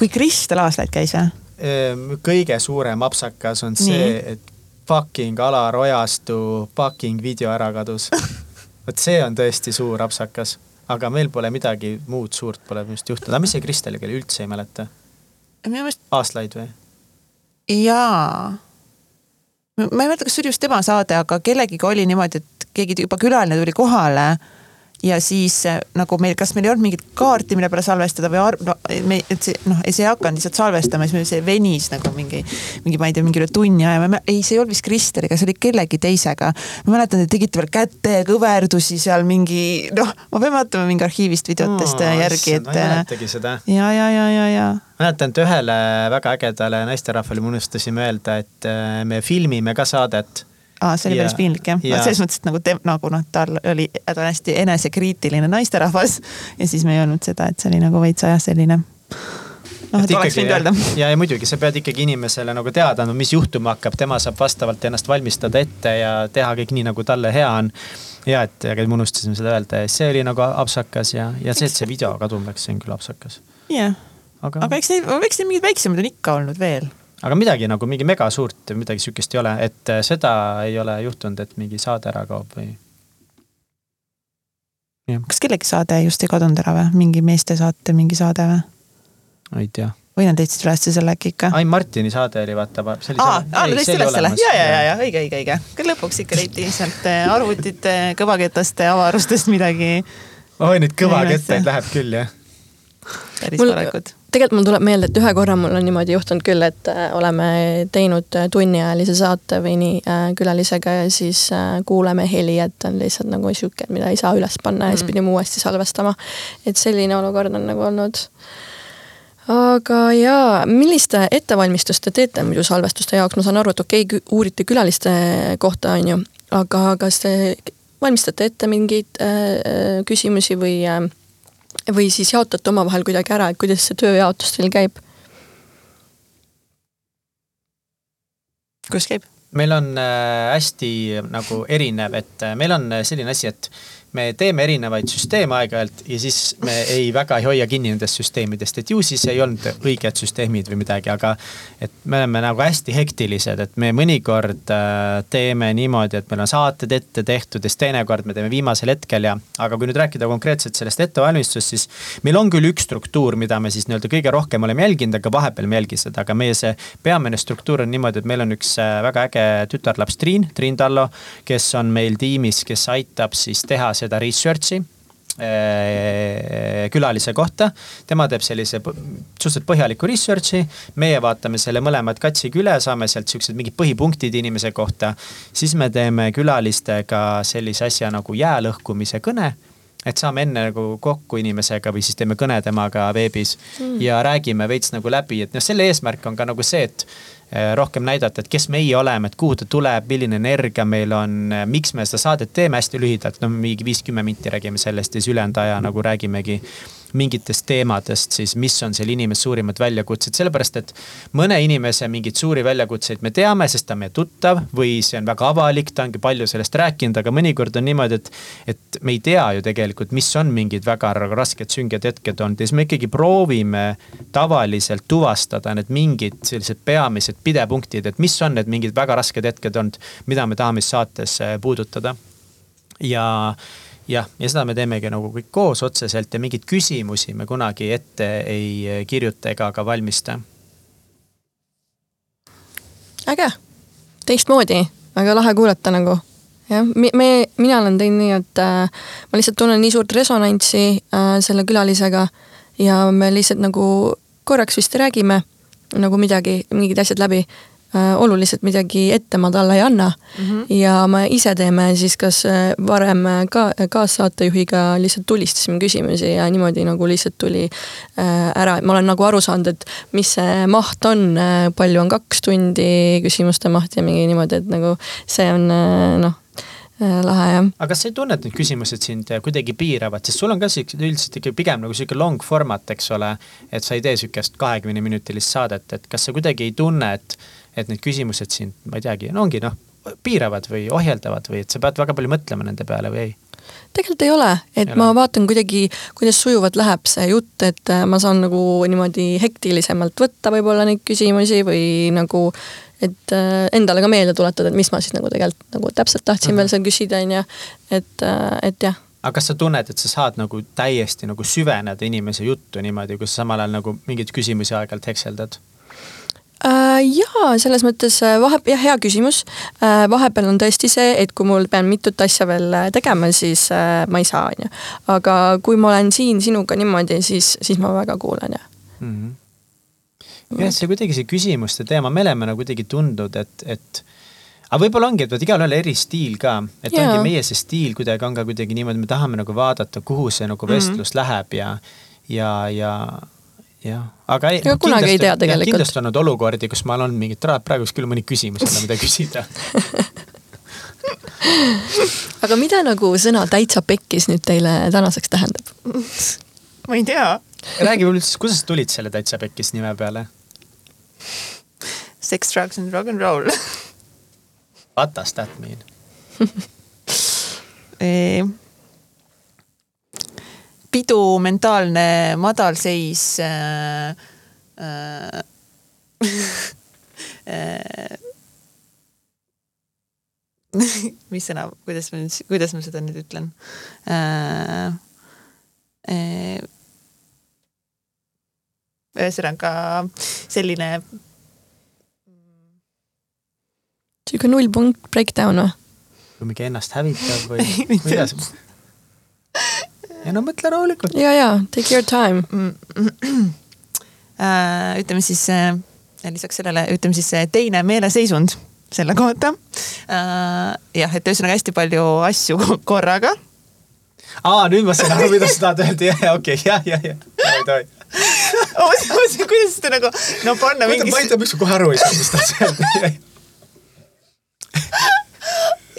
kui Kristel Aaslaid käis või? Ehm, kõige suurem apsakas on see, et fucking Alar Ojastu fucking video ära kadus. *laughs* vot see on tõesti suur apsakas, aga meil pole midagi muud suurt pole minu arust juhtunud, aga mis see Kristeliga oli, üldse ei mäleta? minu meelest. Aaslaid või? jaa. ma ei mäleta, kas see oli just tema saade, aga kellegiga oli niimoodi, et keegi juba külaline tuli kohale ja siis eh, nagu meil, kas meil ei olnud mingit kaarti, mille peale salvestada või arv-, no me, et see noh, see ei hakanud lihtsalt salvestama, siis meil see venis nagu mingi, mingi, ma ei tea, mingi üle tunni aja, ei, see ei olnud vist Kristeliga, see oli kellegi teisega. ma mäletan, te tegite veel kätekõverdusi seal mingi, noh, ma pean vaatama mingi arhiivist videotest oh, järgi, et. ma ei mäletagi seda. ja, ja, ja, ja, ja. mäletan, et ühele väga ägedale naisterahvale me unustasime öelda, et me filmime ka saadet aa, see oli päris piinlik jah ja., selles mõttes, et nagu te, nagu noh, tal oli, ta on hästi enesekriitiline naisterahvas *laughs* ja siis me ei öelnud seda, et see oli nagu veits jah, selline noh, et oleks võinud öelda. ja, ja muidugi sa pead ikkagi inimesele nagu teada andma, mis juhtuma hakkab, tema saab vastavalt ennast valmistada ette ja teha kõik nii, nagu talle hea on. ja et, aga me unustasime seda öelda ja see oli nagu apsakas ja, ja see, et see video kaduma läks, see on küll apsakas. jah yeah., aga, aga eks neid, eks neid mingeid väiksemaid on ikka olnud veel aga midagi nagu mingi mega suurt, midagi sihukest ei ole, et äh, seda ei ole juhtunud, et mingi saade ära kaob või? kas kellegi saade just ei kadunud ära või, mingi meeste saate mingi saade või? ei tea. või nad leidsid üles selle äkki ikka? Ain Martini saade oli vaata. aa, aa, nad leidsid üles selle, ja, ja, ja, ja õige, õige, õige. küll lõpuks ikka leiti sealt äh, arvutite, kõvaketaste avarustest midagi. oi, neid kõvakettaid läheb küll jah. päris korralikud tegelikult mul tuleb meelde, et ühe korra mul on niimoodi juhtunud küll, et äh, oleme teinud äh, tunniajalise saate või nii äh, külalisega ja siis kuuleme heli, et on lihtsalt nagu sihuke, mida ei saa üles panna ja siis mm. pidime uuesti salvestama. et selline olukord on nagu olnud. aga jaa, milliste ettevalmistust te teete muidu salvestuste jaoks, ma saan aru, et okei okay,, uurite külaliste kohta, on ju, aga kas te valmistate ette mingeid äh, küsimusi või äh, või siis jaotate omavahel kuidagi ära, et kuidas see tööjaotus teil käib? kuidas käib? meil on äh, hästi nagu erinev, et äh, meil on selline asi, et me teeme erinevaid süsteeme aeg-ajalt ja siis me ei väga ei hoia kinni nendest süsteemidest, et ju siis ei olnud õiged süsteemid või midagi, aga et me oleme nagu hästi hektilised, et me mõnikord äh, teeme niimoodi, et meil on saated ette tehtud ja siis teinekord me teeme viimasel hetkel ja, aga kui nüüd rääkida konkreetselt sellest ettevalmistusest, siis meil on küll üks struktuur, mida me siis nii-öelda kõige rohkem oleme jälginud, aga vahepeal me ei jälgi seda, aga meie see peamine struktuur on niimoodi, et meil on üks äh, väga äge tütarlaps Triin, Triin Tallo, kes on meil tiimis, kes aitab siis teha seda seda research'i äh, külalise kohta. tema teeb sellise suhteliselt põhjaliku research'i, meie vaatame selle mõlemad katsiga üle, saame sealt siuksed mingid põhipunktid inimese kohta. siis me teeme külalistega sellise asja nagu jää lõhkumise kõne et saame enne nagu kokku inimesega või siis teeme kõne temaga veebis mm. ja räägime veits nagu läbi, et noh, selle eesmärk on ka nagu see, et rohkem näidata, et kes meie oleme, et kuhu ta tuleb, milline energia meil on, miks me seda saadet teeme hästi lühidalt, no mingi viis-kümme minti räägime sellest ja siis ülejäänud aja nagu räägimegi mingitest teemadest siis, mis on selle inimese suurimad väljakutsed, sellepärast et mõne inimese mingeid suuri väljakutseid me teame, sest ta on meie tuttav või see on väga avalik, ta ongi palju sellest rääkinud, aga mõnikord on niimoodi, et, et me ei tea ju tegelikult, mis on mingid väga rasked sünged hetked olnud ja siis me ikkagi proovime tavaliselt tuvastada need mingid sellised peamised pidepunktid, et mis on need mingid väga rasked hetked olnud, mida me tahame siis saates äh, puudutada. ja jah, ja seda me teemegi nagu kõik koos otseselt ja mingeid küsimusi me kunagi ette ei kirjuta ega ka valmista. äge, teistmoodi, väga lahe kuulata nagu. jah, me, mina olen teinud nii, et äh, ma lihtsalt tunnen nii suurt resonantsi äh, selle külalisega ja me lihtsalt nagu korraks vist räägime nagu midagi, mingid asjad läbi oluliselt midagi ette ma talle ei anna mm. -hmm. ja me ise teeme siis kas äh, varem ka kaassaatejuhiga lihtsalt tulistasime küsimusi ja niimoodi nagu lihtsalt tuli äh, ära, ma olen nagu aru saanud, et mis see maht on, palju on kaks tundi küsimuste maht ja mingi niimoodi, et nagu see on noh lahe jah. aga kas sa ei tunne, et need küsimused sind kuidagi piiravad, sest sul on ka siuksed üldiselt ikka pigem nagu sihuke long format, eks ole. et sa ei tee sihukest kahekümne minutilist saadet, et kas sa kuidagi ei tunne, et et need küsimused sind, ma ei teagi, no ongi noh, piiravad või ohjeldavad või et sa pead väga palju mõtlema nende peale või ei? tegelikult ei ole, et ei ma ole. vaatan kuidagi, kuidas sujuvalt läheb see jutt, et äh, ma saan nagu niimoodi hektilisemalt võtta võib-olla neid küsimusi või nagu et äh, endale ka meelde tuletada, et mis ma siis nagu tegelikult nagu täpselt tahtsin mm -hmm. veel seal küsida, on ju. et, äh, et jah. aga kas sa tunned, et sa saad nagu täiesti nagu süveneda inimese juttu niimoodi, kui sa samal ajal nagu mingeid küsimusi aeg-ajalt hekseldad? Äh, jaa, selles mõttes äh, vahe, jah, hea küsimus. Äh, vahepeal on tõesti see, et kui mul pean mitut asja veel tegema, siis ma ei saa, on ju. aga kui ma olen siin sinuga niimoodi, siis, siis ma väga kuulan, jah mm -hmm.. jah, see kuidagi see küsimuste teema, me oleme nagu kuidagi tundnud, et, et aga võib-olla ongi, et vot igalühel eri stiil ka, et yeah. ongi meie see stiil kuidagi on ka kuidagi niimoodi, me tahame nagu vaadata, kuhu see nagu vestlus mm -hmm. läheb ja, ja, ja jah, aga ei. ega kunagi ei tea tegelikult. kindlasti on olnud olukordi, kus ma olen mingit, praegu küll mõni küsimus jälle, mida küsida *laughs* aga mida nagu sõna täitsa pekkis nüüd teile tänaseks tähendab? *laughs* ma ei tea. räägi üldse, kuidas sa tulid selle täitsa pekkis nime peale? Sex, drugs and rock n roll What does that mean *laughs* pidu, mentaalne madalseis äh,. Äh, *laughs* mis sõna, kuidas ma nüüd, kuidas ma seda nüüd ütlen äh,? Äh, ühesõnaga selline. sihuke nullpunkt breakdown või? kui mingi ennast hävitav või *laughs* kuidas *laughs* ja no mõtle rahulikult. ja, ja take your time äh, ütleme siis äh, lisaks sellele, ütleme siis teine meeleseisund selle kohta. Äh, jah, et ühesõnaga hästi palju asju *laughs* korraga. aa, nüüd ma saan aru, mida sa tahad öelda, jah, okei okay., jah, jah, jah, ei tohi. kuidas seda nagu, no panna mingi. ma ei tea, miks ma kohe aru ei saa, mis tahad öelda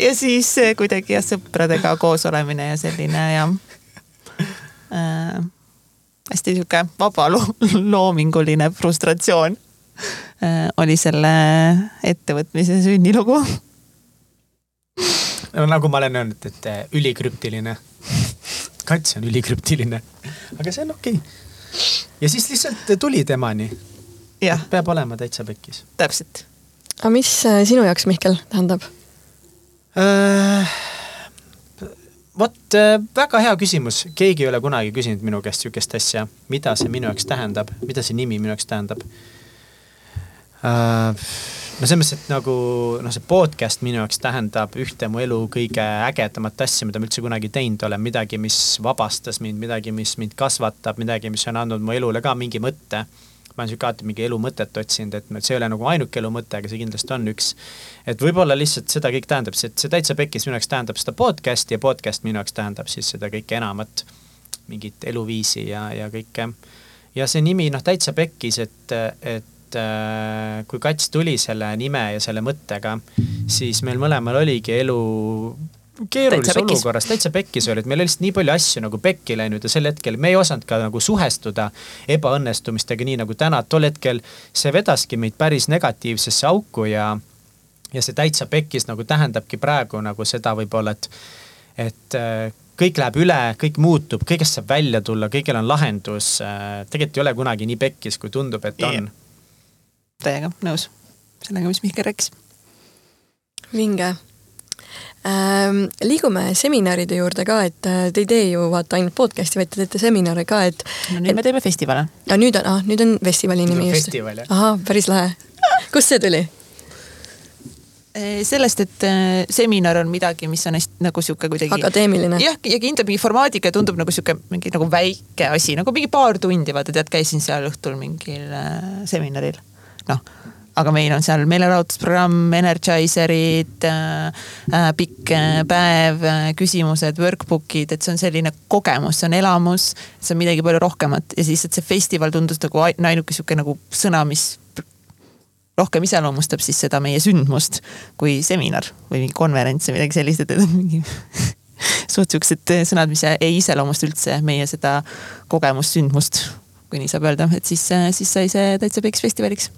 ja siis kuidagi jah, sõpradega koos olemine ja selline ja äh, hästi sihuke vaba lo loominguline frustratsioon äh, oli selle ettevõtmise sünnilugu. no nagu ma olen öelnud, et äh, ülikrüptiline. kats on ülikrüptiline, aga see on okei okay. ja siis lihtsalt tuli temani. peab olema täitsa pekkis. täpselt. aga mis äh, sinu jaoks, Mihkel, tähendab äh,? Vot äh, väga hea küsimus, keegi ei ole kunagi küsinud minu käest sihukest asja, mida see minu jaoks tähendab, mida see nimi minu jaoks tähendab? Uh,. no selles mõttes, et nagu noh, see podcast minu jaoks tähendab ühte mu elu kõige ägedamat asja, mida ma üldse kunagi teinud olen, midagi, mis vabastas mind, midagi, mis mind kasvatab, midagi, mis on andnud mu elule ka mingi mõtte ma olen sihuke alati mingi elu mõtet otsinud, et see ei ole nagu ainuke elu mõte, aga see kindlasti on üks. et võib-olla lihtsalt seda kõik tähendab, see, see täitsa pekkis minu jaoks tähendab seda podcast'i ja podcast minu jaoks tähendab siis seda kõike enamat, mingit eluviisi ja, ja kõike. ja see nimi noh, täitsa pekkis, et, et et äh, kui Kats tuli selle nime ja selle mõttega, siis meil mõlemal oligi elu keerulises olukorras, täitsa pekkis oli, et meil oli lihtsalt nii palju asju nagu pekki läinud ja sel hetkel me ei osanud ka nagu suhestuda ebaõnnestumistega, nii nagu täna, tol hetkel see vedaski meid päris negatiivsesse auku ja, ja see täitsa pekkis nagu tähendabki praegu nagu seda võib-olla, et, et äh, kõik läheb üle, kõik muutub, kõigest saab välja tulla, kõigil on lahendus. Äh, tegelikult ei ole kunagi nii pekkis, kui tundub, et on. Yeah täiega nõus. Sellega, mis Mihkel rääkis. vinge ähm,. liigume seminaride juurde ka, et äh, te ei tee ju vaata ainult podcast'i, vaid te teete seminare ka, et. no nüüd et, me teeme festivale. ja nüüd on, ah nüüd on festivali nimi just. ahah, päris lahe. kust see tuli? Äh, sellest, et äh, seminar on midagi, mis on hästi nagu sihuke kuidagi. akadeemiline. jah, ja kindlalt mingi formaadiga tundub nagu sihuke mingi nagu väike asi, nagu mingi paar tundi, vaata tead, käisin seal õhtul mingil äh, seminaril noh aga meil on seal meelelahutusprogramm, energizerid äh,, äh, pikk äh, päev äh,, küsimused, workbook'id, et see on selline kogemus, see on elamus. see on midagi palju rohkemat ja siis, et see festival tundus nagu ainuke sihuke nagu sõna, mis rohkem iseloomustab siis seda meie sündmust kui seminar või mingi konverents või midagi sellist, et mingi *laughs* suht siuksed sõnad, mis ei iseloomusta üldse meie seda kogemust, sündmust, kui nii saab öelda, et siis, siis sai see täitsa Peks festivaliks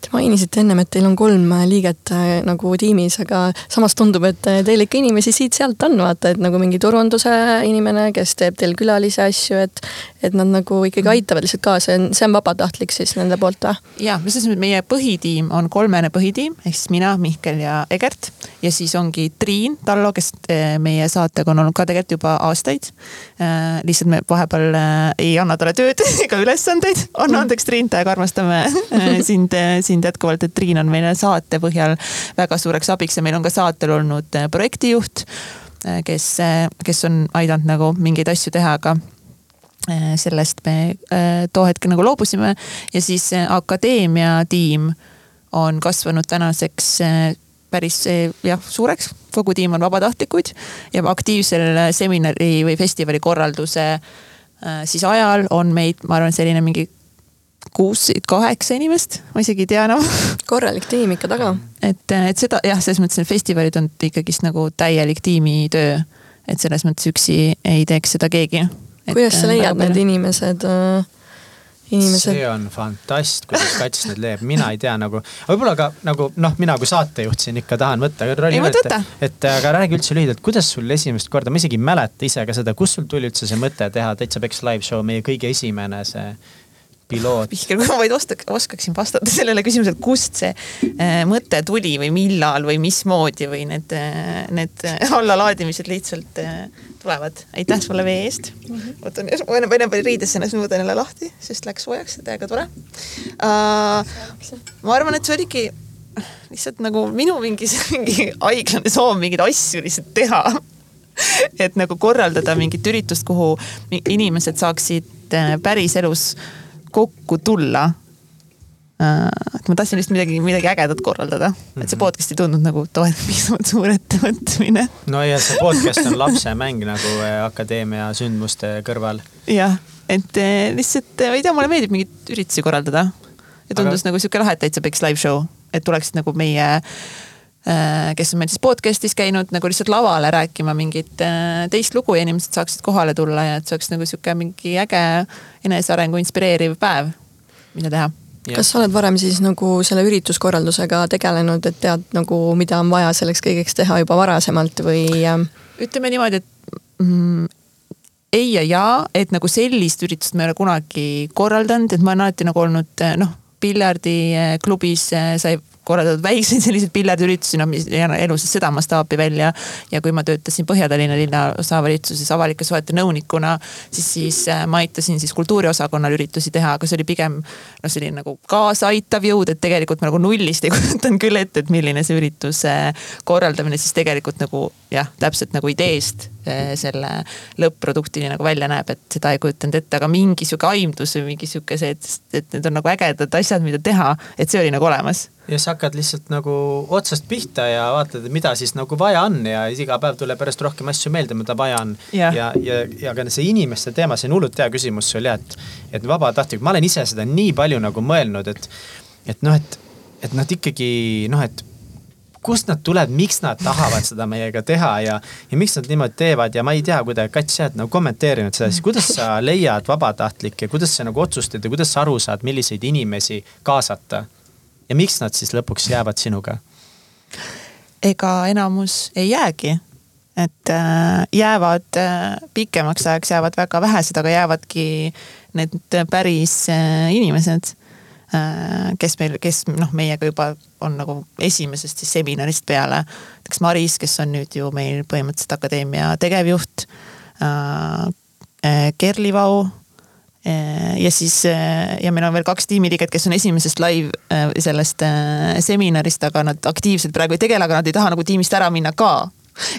Te mainisite ennem, et teil on kolm liiget äh, nagu tiimis, aga samas tundub, et äh, teil ikka inimesi siit-sealt on, vaata, et nagu mingi turunduse inimene, kes teeb teil külalisi asju, et et nad nagu ikkagi aitavad lihtsalt kaasa ja see on vabatahtlik siis nende poolt või? ja, selles mõttes meie põhitiim on kolmene põhitiim ehk siis mina, Mihkel ja Egert ja siis ongi Triin Tallo, kes äh, meie saatega on olnud ka tegelikult juba aastaid. lihtsalt me vahepeal ei anna talle tööd *laughs* ega ülesandeid, anna andeks Triin, täiega armastame *laughs* sind sind jätkuvalt, et Triin on meile saate põhjal väga suureks abiks ja meil on ka saatel olnud projektijuht, kes, kes on aidanud nagu mingeid asju teha, aga sellest me too hetk nagu loobusime ja siis akadeemia tiim on kasvanud tänaseks päris jah suureks, kogu tiim on vabatahtlikuid ja aktiivsel seminari või festivali korralduse siis ajal on meid, ma arvan, selline mingi kuus, kaheksa inimest, ma isegi ei tea enam no. *laughs* korralik tiim ikka taga. et, et seda jah, selles mõttes need festivalid on ikkagist nagu täielik tiimitöö. et selles mõttes üksi ei teeks seda keegi. kuidas sa leiad need inimesed äh,? Inimesed... see on fantast, kuidas Kats need leiab, mina ei tea nagu, võib-olla ka nagu noh, mina kui saatejuht siin ikka tahan võtta. et, et aga räägi üldse lühidalt, kuidas sul esimest korda, ma isegi ei mäleta ise ka seda, kust sul tuli üldse see mõte teha Täitsa Peks live show, meie kõige esimene see piloot. Mihkel, kui ma vaid oskaks, oskaksin vastata sellele küsimusele, kust see äh, mõte tuli või millal või mismoodi või need äh,, need äh, allalaadimised lihtsalt äh, tulevad. aitäh sulle vee eest mm. -hmm. võtan, ma enne, enne panin riidesse ennast, nüüd võtan jälle lahti, sest läks soojaks, täiega tore uh,. ma arvan, et see oligi lihtsalt nagu minu mingi, *laughs* mingi haiglane soov mingeid asju lihtsalt teha et nagu korraldada mingit üritust, kuhu inimesed saaksid päriselus äh, kokku tulla äh, et ma tahtsin lihtsalt midagi, midagi ägedat korraldada mm, -hmm. et see mhm. podcast ei tundnud nagu *laughs* piisavalt suur ettevõtmine. no ja see podcast on *laughs* lapsemäng nagu äh, akadeemia sündmuste kõrval. jah, et äh, lihtsalt, ma ei tea, mulle meeldib mingeid üritusi korraldada. ja tundus Aga... nagu sihuke lahe, et täitsa peaks live show, et tuleksid nagu meie kes on meil siis podcast'is käinud nagu lihtsalt lavale rääkima mingit teist lugu ja inimesed saaksid kohale tulla ja et see oleks nagu sihuke mingi äge enesearengu inspireeriv päev, mida teha kas sa oled varem siis nagu selle ürituskorraldusega tegelenud, et tead nagu, mida on vaja selleks kõigeks teha juba varasemalt või? Ähm? ütleme niimoodi, et mm, ei ja jaa, et nagu sellist üritust ma ei ole kunagi korraldanud, et ma olen alati nagu olnud noh, piljardiklubis sai korraldatud väikseid selliseid pillerdiüritusi, noh, mis ei anna elu siis seda mastaapi välja. ja kui ma töötasin Põhja-Tallinna linnaosavalitsuses avalike suhete nõunikuna, siis, siis äh, ma aitasin siis kultuuriosakonnal üritusi teha, aga see oli pigem noh, selline nagu kaasaaitav jõud, et tegelikult ma nagu nullist ei *laughs* kujutanud küll ette, et milline see ürituse korraldamine siis tegelikult nagu jah, täpselt nagu ideest äh, selle lõpp-produktini nagu välja näeb, et seda ei kujutanud ette, aga mingi sihuke aimdus või mingi sihuke see, et, et need on nagu ägedad asjad, mida teha, et see oli nagu olemas ja sa hakkad lihtsalt nagu otsast pihta ja vaatad, mida siis nagu vaja on ja iga päev tuleb järjest rohkem asju meelde, mida vaja on. ja, ja, ja, ja ka see inimeste teema, see on hullult hea küsimus sul jah, et, et vabatahtlik, ma olen ise seda nii palju nagu mõelnud, et, et noh, et, et nad ikkagi noh, et kust nad tulevad, miks nad tahavad seda meiega teha ja, ja miks nad niimoodi teevad ja ma ei tea, kuidagi Kats, sa oled nagu kommenteerinud seda, siis kuidas sa leiad vabatahtlikke, kuidas sa nagu otsustad ja kuidas sa aru saad, milliseid inimesi kaasata? ja miks nad siis lõpuks jäävad sinuga? ega enamus ei jäägi, et äh, jäävad äh, pikemaks ajaks jäävad väga vähesed, aga jäävadki need päris äh, inimesed kes meil, kes noh, meiega juba on nagu esimesest siis seminarist peale. näiteks Maris, kes on nüüd ju meil põhimõtteliselt akadeemia tegevjuht. Äh, äh, Kerli Vau ja siis ja meil on veel kaks tiimiliiget, kes on esimesest live sellest seminarist, aga nad aktiivselt praegu ei tegele, aga nad ei taha nagu tiimist ära minna ka.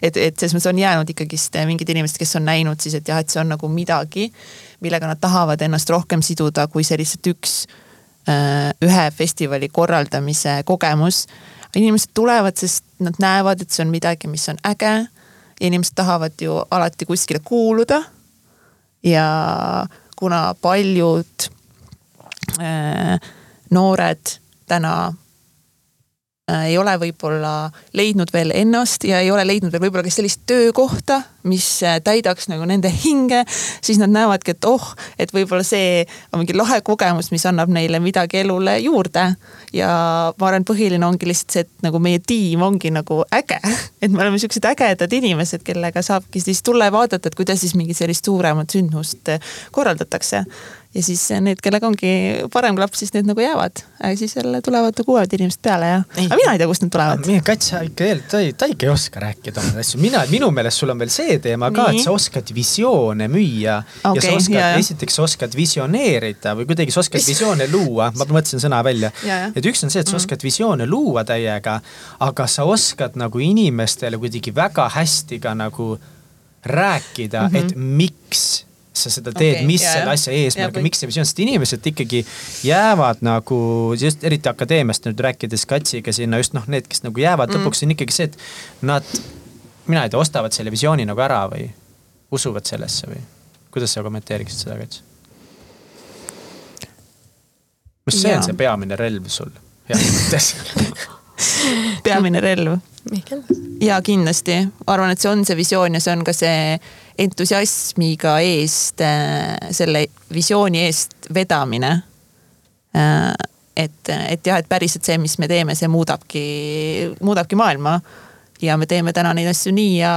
et, et selles mõttes on jäänud ikkagist mingid inimesed, kes on näinud siis, et jah, et see on nagu midagi, millega nad tahavad ennast rohkem siduda, kui see lihtsalt üks Äh, ühe festivali korraldamise kogemus. inimesed tulevad, sest nad näevad, et see on midagi, mis on äge. inimesed tahavad ju alati kuskile kuuluda. ja kuna paljud äh, noored täna Äh, ei ole võib-olla leidnud veel ennast ja ei ole leidnud veel võib-olla ka sellist töökohta, mis äh, täidaks nagu nende hinge. siis nad näevadki, et oh, et võib-olla see on mingi lahe kogemus, mis annab neile midagi elule juurde. ja ma arvan, põhiline ongi lihtsalt see, et nagu meie tiim ongi nagu äge. *laughs* et me oleme siuksed ägedad inimesed, kellega saabki siis tulla ja vaadata, et kuidas siis mingit sellist suuremat sündmust äh, korraldatakse ja siis need, kellega ongi parem klapp, siis need nagu jäävad. aga siis jälle tulevad nagu uued inimesed peale ja, aga mina ei tea, kust nad tulevad. Kats, sa ikka, ta, ta ikka ei oska rääkida oma asju, mina, minu meelest sul on veel see teema ka, et sa oskad visioone müüa okay,. ja sa oskad, esiteks sa oskad visioneerida või kuidagi sa oskad visioone luua, ma mõtlesin sõna välja. et üks on see, et sa mm. oskad visioone luua täiega, aga sa oskad nagu inimestele kuidagi väga hästi ka nagu rääkida mm, -hmm. et miks sa seda teed okay,, mis jah, selle asja eesmärk on, miks see visioon, sest inimesed ikkagi jäävad nagu just eriti akadeemiast nüüd rääkides Katsiga sinna just noh, need, kes nagu jäävad mm. lõpuks on ikkagi see, et nad, mina ei tea, ostavad selle visiooni nagu ära või usuvad sellesse või kuidas sa kommenteeriksid seda, Kats? mis see ja. on see peamine relv sul heas mõttes *laughs* peamine relv? ja kindlasti, ma arvan, et see on see visioon ja see on ka see entusiasmiga eest, äh, selle visiooni eest vedamine. Äh, et, et jah, et päriselt see, mis me teeme, see muudabki, muudabki maailma. ja me teeme täna neid asju nii ja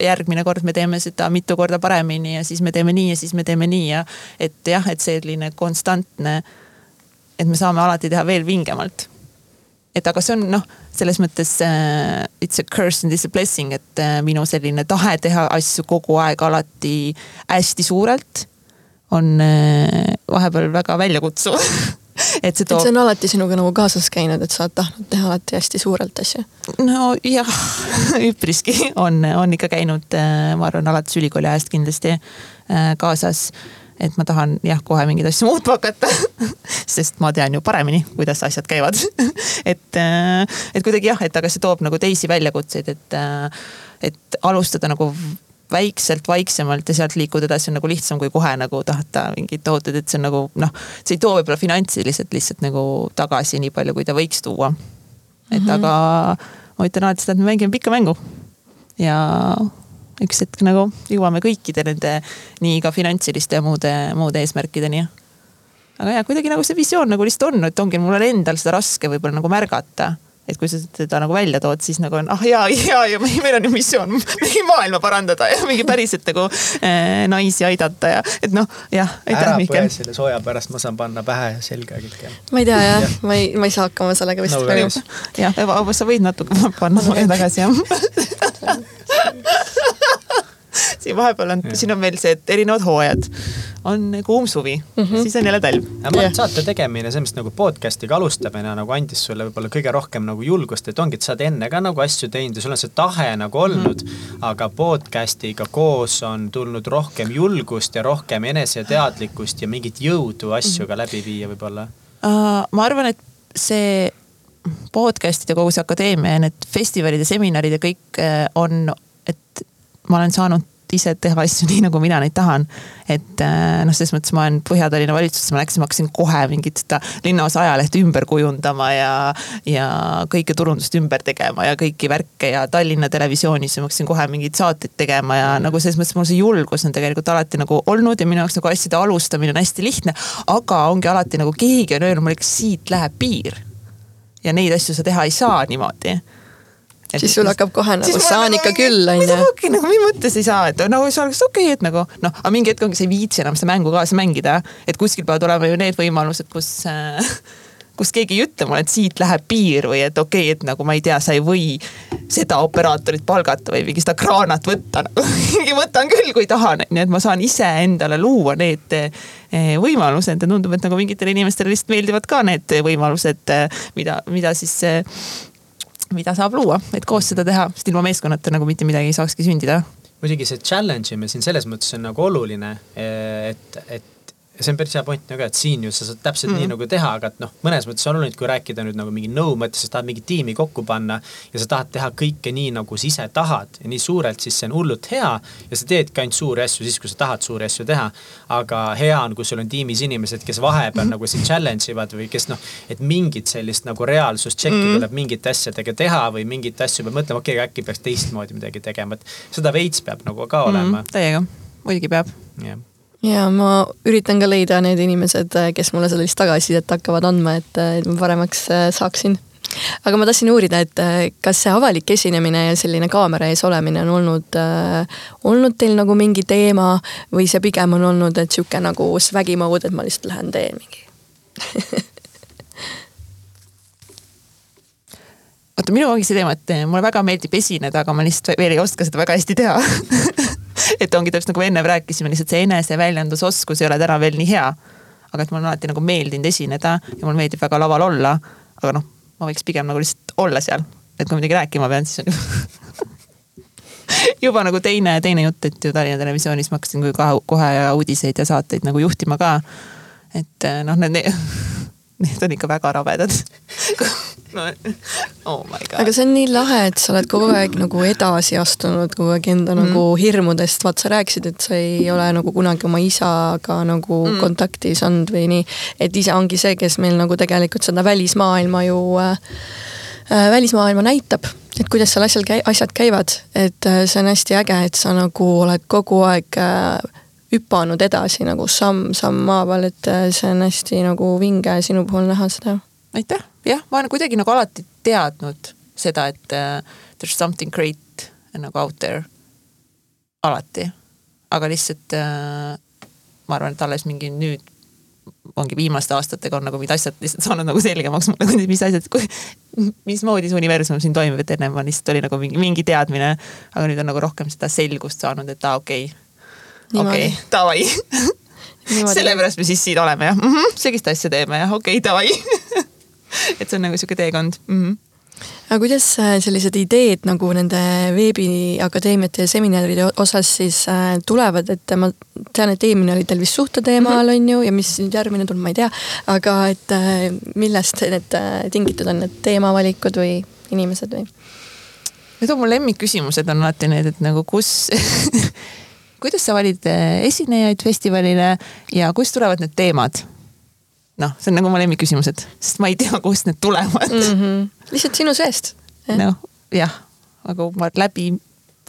järgmine kord me teeme seda mitu korda paremini ja siis me teeme nii ja siis me teeme nii ja. et jah, et selline konstantne, et me saame alati teha veel vingemalt et aga see on noh, selles mõttes uh, it's a curse and it's a blessing, et uh, minu selline tahe teha asju kogu aeg alati hästi suurelt on uh, vahepeal väga väljakutsuv *laughs* et see toob. et see on alati sinuga nagu kaasas käinud, et sa oled tahtnud teha alati hästi suurelt asju? nojah, *laughs* üpriski on, on ikka käinud, ma arvan, alates ülikooli ajast kindlasti kaasas et ma tahan jah, kohe mingeid asju muutma hakata *laughs* sest ma tean ju paremini, kuidas asjad käivad *laughs* et, äh, et kuidagi jah, et aga see toob nagu teisi väljakutseid, et, äh, et alustada nagu väikselt, vaiksemalt ja sealt liikuda edasi on nagu lihtsam, kui kohe nagu tahta mingeid tohutuid, et see on nagu noh, see ei too võib-olla finantsiliselt lihtsalt nagu tagasi nii palju, kui ta võiks tuua. et mm -hmm. aga ma ütlen alati seda, et me mängime pikka mängu. ja üks hetk nagu jõuame kõikide nende nii ka finantsiliste ja muude, muude eesmärkideni. aga ja kuidagi nagu see visioon nagu lihtsalt on, et ongi mul endal seda raske võib-olla nagu märgata. et kui sa teda nagu välja tood, siis nagu on ah jaa, jaa ja *laughs* meil on ju missioon mingi maailma parandada ja mingi päriselt nagu äh, naisi aidata ja et noh, jah. ära põe selle sooja pärast, ma saan panna pähe ja selga kõike. ma ei tea jah ja., ma ei, ma ei saa hakkama sellega vist no, praegu. jah, aga sa võid natuke panna sooja tagasi jah *laughs* *laughs* siin vahepeal on, siin on veel see, et erinevad hooajad. on kuum suvi mm, -hmm. siis on jälle talv. saate tegemine, selles mõttes nagu podcast'iga alustamine nagu andis sulle võib-olla kõige rohkem nagu julgust, et ongi, et sa oled enne ka nagu asju teinud ja sul on see tahe nagu olnud mm. -hmm. aga podcast'iga koos on tulnud rohkem julgust ja rohkem eneseteadlikkust ja mingit jõudu asju ka läbi viia võib-olla uh,. ma arvan, et see podcast'ide kogu see akadeemia ja need festivalid ja seminarid ja kõik äh, on, et ma olen saanud ise teha asju *laughs* nii, nagu mina neid tahan. et äh, noh, selles mõttes ma olen Põhja-Tallinna valitsuses, ma läksin, ma hakkasin kohe mingit seda linnaosa ajalehte ümber kujundama ja, ja kõike turundust ümber tegema ja kõiki värke ja Tallinna Televisioonis ma hakkasin kohe mingeid saateid tegema ja nagu selles mõttes mul see julgus on tegelikult alati nagu olnud ja minu jaoks nagu asjade alustamine on hästi lihtne. aga ongi alati nagu keegi on öelnud mulle, kas siit läheb piir. ja neid asju sa teha ei saa niimoodi siis sul hakkab kohe nagu saan nagu ikka küll onju. nagu mis mõttes ei saa, et nagu see oleks okei okay,, et nagu noh, aga mingi hetk ongi, sa ei viitsi enam seda mängu kaasa mängida. et kuskil peavad olema ju need võimalused, kus äh, *laughs* kus keegi ei ütle mulle, et siit läheb piir või et okei okay,, et nagu ma ei tea, sa ei või seda operaatorit palgata või mingi seda kraanat võtta nagu. *laughs* võtan küll, kui tahan, onju, et ma saan ise endale luua need eh, võimalused ja tundub, et nagu mingitele inimestele lihtsalt meeldivad ka need võimalused, eh, mida, mida siis eh, mida saab luua, et koos seda teha, sest ilma meeskonnata nagu mitte midagi ei saakski sündida. muidugi see challenge imine siin selles mõttes on nagu oluline, et, et see on päris hea point nagu, et siin ju sa saad täpselt mm. nii nagu teha, aga et noh, mõnes mõttes on oluline, kui rääkida nüüd nagu mingi nõu mõttes, sa tahad mingit tiimi kokku panna ja sa tahad teha kõike nii, nagu sa ise tahad ja nii suurelt, siis see on hullult hea ja sa teedki ainult suuri asju siis, kui sa tahad suuri asju teha. aga hea on, kui sul on tiimis inimesed, kes vahepeal mm. nagu sind challenge ivad või kes noh, et mingit sellist nagu reaalsust tšekki mm. tuleb mingite asjadega teha või mingeid asju peab mõtlema, okei okay,, äkki peaks teistmoodi midagi tegema, et seda veits peab nagu ka olema mm,. täiega, muidugi peab. jah ja ma üritan ka leida need inimesed, kes mulle sellist tagasisidet hakkavad andma, et, et ma paremaks äh, saaksin. aga ma tahtsin uurida, et äh, kas see avalik esinemine ja selline kaamera ees olemine on olnud äh,, olnud teil nagu mingi teema või see pigem on olnud, et sihuke nagu swag'i mode, et ma lihtsalt lähen teen mingi *laughs* vaata, minul ongi see teema, et mulle väga meeldib esineda, aga ma lihtsalt veel ei oska seda väga hästi teha *laughs* *laughs* et ongi täpselt nagu me ennem rääkisime, lihtsalt see eneseväljendusoskus ei ole täna veel nii hea. aga et mulle on alati nagu meeldinud esineda ja mulle meeldib väga laval olla. aga noh, ma võiks pigem nagu lihtsalt olla seal, et kui midagi rääkima pean, siis on *laughs* juba nagu teine, teine jutt, et ju Tallinna Televisioonis ma hakkasin kohe, kohe uudiseid ja saateid nagu juhtima ka. et noh, need, *laughs* need on ikka väga rabedad *laughs* no oh my god. aga see on nii lahe, et sa oled kogu aeg nagu edasi astunud kogu aeg enda mm. nagu hirmudest, vaat sa rääkisid, et sa ei ole nagu kunagi oma isaga nagu mm. kontaktis olnud või nii. et isa ongi see, kes meil nagu tegelikult seda välismaailma ju äh, äh, välismaailma näitab et kuidas seal asjal käi-, asjad käivad, et äh, see on hästi äge, et sa nagu oled kogu aeg äh, hüpanud edasi nagu samm-samm haaval, et äh, see on hästi nagu vinge sinu puhul näha seda. aitäh jah, ma olen kuidagi nagu alati teadnud seda, et uh, there is something great nagu out there. alati, aga lihtsalt uh, ma arvan, et alles mingi nüüd ongi viimaste aastatega on nagu mingid asjad lihtsalt saanud nagu selgemaks mulle, mis asjad, mismoodi see universum siin toimib, et ennem ma lihtsalt oli nagu mingi, mingi teadmine. aga nüüd on nagu rohkem seda selgust saanud, et aa ah, okei okay,, okei okay,, davai sellepärast me siis siin oleme jah. Mm -hmm,, sellist asja teeme jah, okei okay,, davai. *laughs* Et see on nagu sihuke teekond. Mm. -hmm aga kuidas äh, sellised ideed nagu nende veebiakadeemiate ja seminaride osas siis äh, tulevad, et ma tean, et eelmine oli teil vist suhteteemal mm -hmm. on ju ja mis nüüd järgmine tuleb, ma ei tea. aga et äh, millest need tingitud on, need teemavalikud või inimesed või? Need on mu lemmikküsimused on alati need, et nagu kus *laughs* kuidas sa valid esinejaid festivalile ja kust tulevad need teemad noh, see on nagu mu lemmikküsimused, sest ma ei tea, kust need tulevad mm. -hmm. lihtsalt sinu seest. noh, jah, aga ma läbi,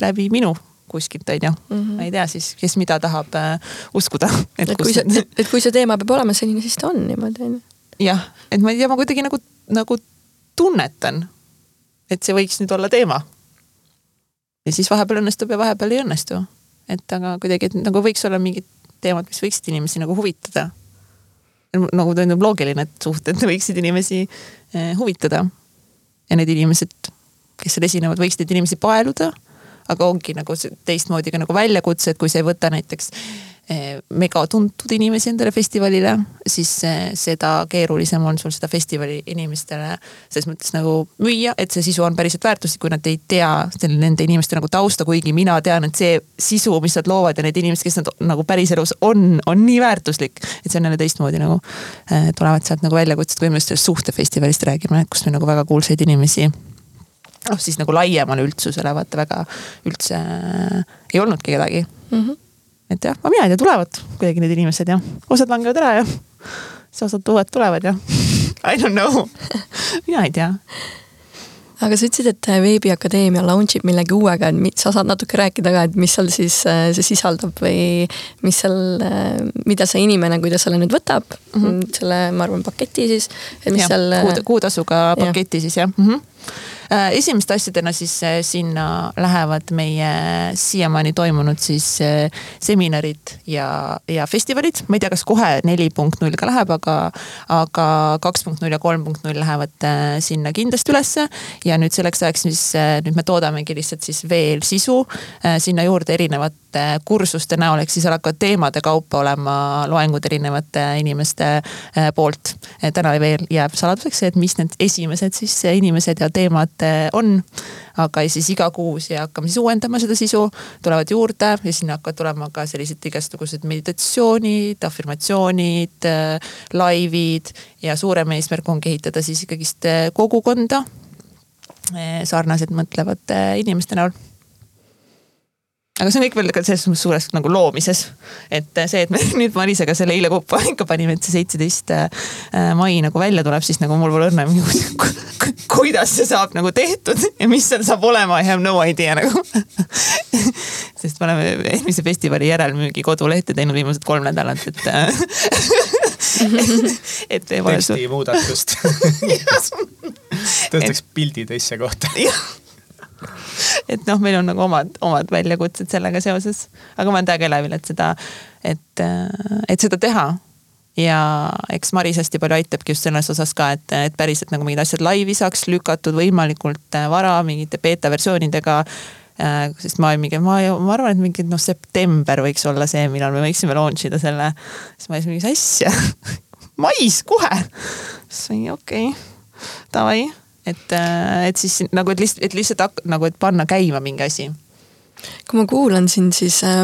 läbi minu kuskilt onju -hmm. ma ei tea siis, kes mida tahab äh, uskuda. et, kui see, et, et kui see teema peab olema selline, siis ta on niimoodi onju. jah, et ma ei tea, ma kuidagi nagu, nagu tunnetan et see võiks nüüd olla teema. ja siis vahepeal õnnestub ja vahepeal ei õnnestu. Et aga kuidagi, et nagu võiks olla mingid teemad, mis võiksid inimesi nagu huvitada. nagu tundub loogiline, et suhted võiksid inimesi eh, huvitada. ja need inimesed, kes seal esinevad, võiksid neid inimesi paeluda. aga ongi nagu teistmoodi ka nagu väljakutse, et kui sa ei võta näiteks mega tuntud inimesi endale festivalile, siis eh, seda keerulisem on sul seda festivali inimestele selles mõttes nagu müüa, et see sisu on päriselt väärtuslik, kui nad ei tea selle, nende inimeste nagu tausta, kuigi mina tean, et see sisu, mis nad loovad ja need inimesed, kes nad nagu päriselus on, on nii väärtuslik. et see on jälle teistmoodi nagu äh, tulevad sealt nagu väljakutsed, kui me just sellest suhtefestivalist räägime, kus meil nagu väga kuulsaid inimesi noh, siis nagu laiemale üldsusele vaata väga üldse ei olnudki kedagi mm. -hmm et jah, ma mina ei tea, tulevad kuidagi need inimesed ja osad langevad ära ja siis osad uued tulevad ja *laughs* I don't know *laughs* mina ei tea aga sa ütlesid, et Veebiakadeemia launch ib millegi uuega, et sa saad natuke rääkida ka, et mis seal siis äh, see sisaldab või mis seal, äh, mida see inimene, kui ta selle nüüd võtab mm, -hmm. selle, ma arvan, paketi siis, et mis ja, seal. Äh, kuutasuga paketi ja. siis jah mm. -hmm Äh, esimeste asjadena siis äh, sinna lähevad meie siiamaani toimunud siis äh, seminarid ja, ja festivalid. ma ei tea, kas kohe neli punkt null ka läheb, aga, aga kaks punkt null ja kolm punkt null lähevad sinna kindlasti ülesse. ja nüüd selleks ajaks siis nüüd me toodamegi lihtsalt siis veel sisu sinna juurde erinevate kursuste näol, ehk siis hakkavad teemade kaupa olema loengud erinevate inimeste poolt. täna veel jääb saladuseks see, et mis need esimesed siis inimesed ja teemad mõte on. aga siis iga kuu siia hakkame siis uuendama seda sisu, tulevad juurde ja sinna hakkavad tulema ka sellised igasugused meditatsioonid, afirmatsioonid, laivid ja suurem eesmärk ongi ehitada siis ikkagist kogukonda sarnaselt mõtlevate inimeste näol aga see on kõik veel ka selles mõttes suures nagu loomises. et see, et me *laughs* nüüd Marisega selle eile kokku *laughs* ikka panime, et see seitseteist äh, mai nagu välja tuleb, siis nagu mul pole õnne *laughs* kuidas see saab nagu tehtud ja mis seal saab olema, I have no idea nagu. Sest me oleme eelmise festivali järelmüügi kodulehte teinud viimased kolm nädalat, et et teksti muudatust. Tõstaks pildi teise kohta *laughs* et noh, meil on nagu omad, omad väljakutsed sellega seoses. aga ma olen täiega elevil, et seda, et, et seda teha. ja eks Maris hästi palju aitabki just selles osas ka, et, et päriselt nagu mingid asjad laivi saaks lükatud võimalikult vara mingite beeta versioonidega äh, sest ma mingi, ma, ma arvan, et mingi noh, september võiks olla see, millal me võiksime launch ida selle. siis ma olin mingi asja *laughs* mais kohe. siis mingi okei okay,, davai et, äh, et siis nagu, et lihtsalt, et lihtsalt nagu, et panna käima mingi asi kui ma kuulan sind, siis äh,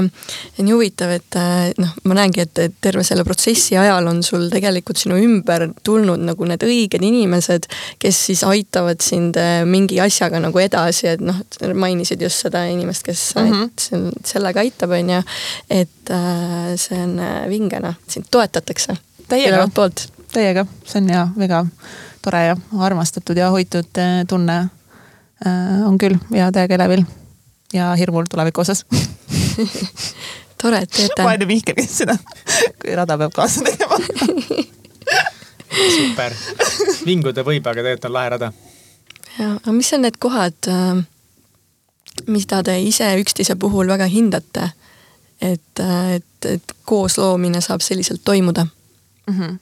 nii huvitav, et äh, noh, ma näengi, et, et terve selle protsessi ajal on sul tegelikult sinu ümber tulnud nagu need õiged inimesed, kes siis aitavad sind äh, mingi asjaga nagu edasi, et noh, mainisid just seda inimest, kes mm -hmm. sellega aitab, on ju. et äh, see on äh, vinge noh, sind toetatakse. täiega, täiega, see on hea, väga tore ja armastatud ja hoitud äh, tunne äh, on küll ja täiega elevil ja hirmul tuleviku osas *laughs* tore, et teete. vaene Mihkel, kes seda rada peab kaasa tegema super, vinguda võib, aga tegelikult on lahe rada. ja, aga mis on need kohad, äh, mida te ise üksteise puhul väga hindate? et, et, et koosloomine saab selliselt toimuda mm? -hmm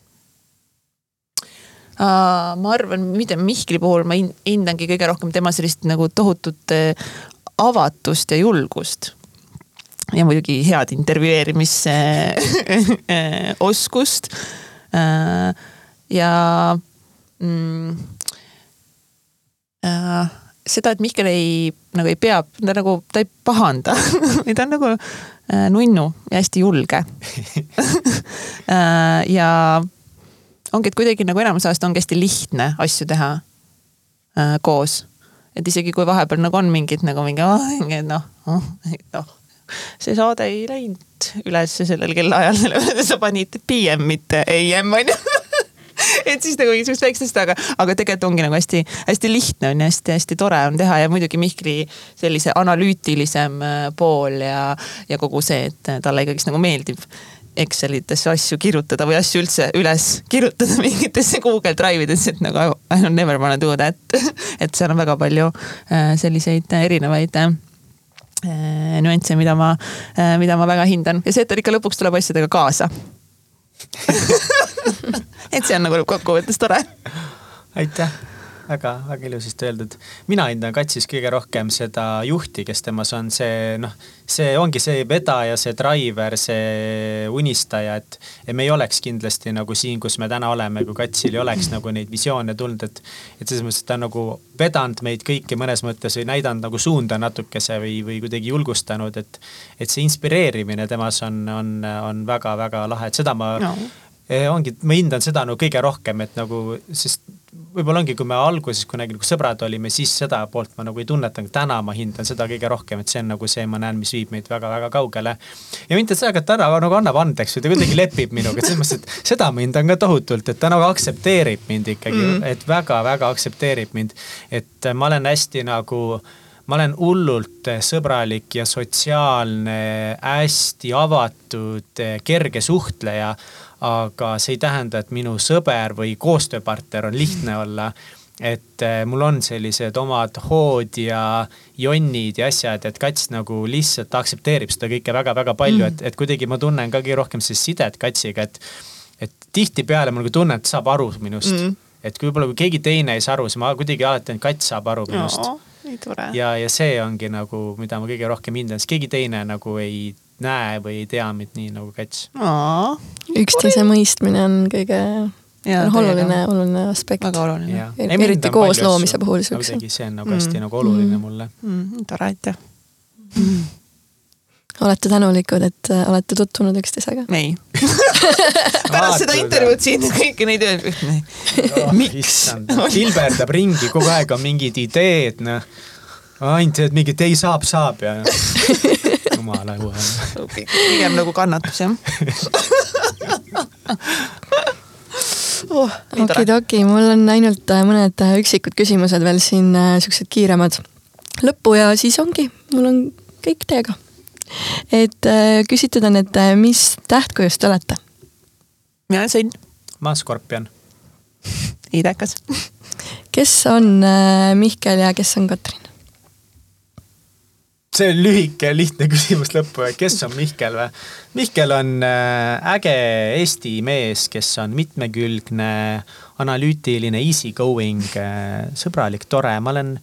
ma arvan, mida Mihkli puhul ma hindangi kõige rohkem tema sellist nagu tohutut äh, avatust ja julgust. ja muidugi head intervjueerimisoskust. *laughs* Äh, ja mm, äh, seda, et Mihkel ei, nagu ei pea, ta nagu, ta ei pahanda või *laughs* ta on nagu äh, nunnu ja hästi julge *laughs* äh, ja ongi, et kuidagi nagu enamus ajast ongi hästi lihtne asju teha äh, koos. et isegi kui vahepeal nagu on mingid nagu mingi oh, noh, oh, noh, see saade ei läinud ülesse sellel kellaajal, sellepärast *laughs* et sa panid PM mitte AM on ju *laughs* et siis nagu mingisugust väikest asja, aga, aga tegelikult ongi nagu hästi-hästi lihtne on ja hästi-hästi tore on teha ja muidugi Mihkli sellise analüütilisem äh, pool ja, ja kogu see, et talle ikkagist nagu meeldib Excelitesse asju kirjutada või asju üldse üles kirjutada *laughs* mingitesse Google Drive idesse, et nagu I don't never wanna do that. *laughs* et seal on väga palju äh, selliseid erinevaid äh, nüansse, mida ma, mida ma väga hindan ja see, et ta ikka lõpuks tuleb asjadega kaasa *laughs* et see on nagu kokkuvõttes tore. aitäh väga-väga ilusasti öeldud. mina hindan Katsis kõige rohkem seda juhti, kes temas on see noh, see ongi see vedaja, see driver, see unistaja, et. et me ei oleks kindlasti nagu siin, kus me täna oleme, kui Katsil ei oleks nagu neid visioone tulnud, et. et selles mõttes, et ta on nagu vedanud meid kõiki mõnes mõttes või näidanud nagu suunda natukese või, või kuidagi julgustanud, et. et see inspireerimine temas on, on, on väga-väga lahe, et seda ma no ongi, ma hindan seda nagu kõige rohkem, et nagu, sest võib-olla ongi, kui me alguses kunagi nagu sõbrad olime, siis seda poolt ma nagu ei tunnetanud, täna ma hindan seda kõige rohkem, et see on nagu see, ma näen, mis viib meid väga-väga kaugele. ja mind seda ka täna nagu annab andeks või ta kuidagi lepib minuga, et selles mõttes, et seda ma hindan ka tohutult, et ta nagu aktsepteerib mind ikkagi mm., et väga-väga aktsepteerib mind. et ma olen hästi nagu ma olen hullult sõbralik ja sotsiaalne, hästi avatud, kerge suhtleja aga see ei tähenda, et minu sõber või koostööpartner on lihtne olla et eh, mul on sellised omad hood ja jonnid ja asjad, et kats nagu lihtsalt aktsepteerib seda kõike väga-väga palju mm., et, et kuidagi ma tunnen ka kõige rohkem sellist sidet katsiga, et. et tihtipeale ma nagu tunnen, et ta saab aru minust mm.. et kui võib-olla, kui keegi teine ei saa aru, siis ma kuidagi alati, et kats saab aru minust no,. ja, ja see ongi nagu, mida ma kõige rohkem hindan, sest keegi teine nagu ei näe või ei tea mind nii nagu kats. üksteise mõistmine on kõige ja, oluline, oluline aspekt. väga oluline. eriti koos loomise puhul siukse. kuidagi see on nagu hästi mm. nagu oluline mm. mulle mm,. tore, aitäh mm. olete tänulikud, et äh, olete tutvunud üksteisega? ei *laughs* pärast seda intervjuud siin kõiki neid öeldud. miks? kilberdab ringi, kogu aeg on mingid ideed, noh. ainult, et mingit ei saab, saab ja *laughs* jumala õue. pigem nagu kannatus jah oh,. okidoki, mul on ainult äh, mõned äh, üksikud küsimused veel siin, äh, siuksed kiiremad lõppu ja siis ongi, mul on kõik teiega. et küsitud on, et mis tähtkujust te olete? mina olen sõnn. ma skorpion. idekas. kes on Mihkel ja kes on Katrin? See on lühike ja lihtne küsimus lõppu, kes on Mihkel või? Mihkel on äh, äge Eesti mees, kes on mitmekülgne, analüütiline, easy going, äh, sõbralik, tore, ma olen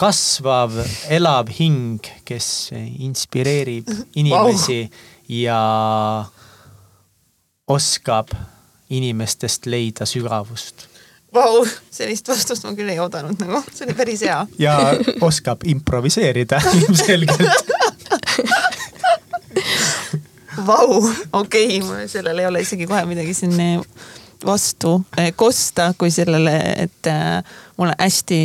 kasvav, elav hing, kes inspireerib inimesi wow. ja oskab inimestest leida sügavust Vau, sellist vastust ma küll ei oodanud nagu, see oli päris hea. ja oskab improviseerida *laughs* ilmselgelt. Vau, okei okay,, sellel ei ole isegi kohe midagi siin eh, vastu eh, kosta, kui sellele, et äh, mulle hästi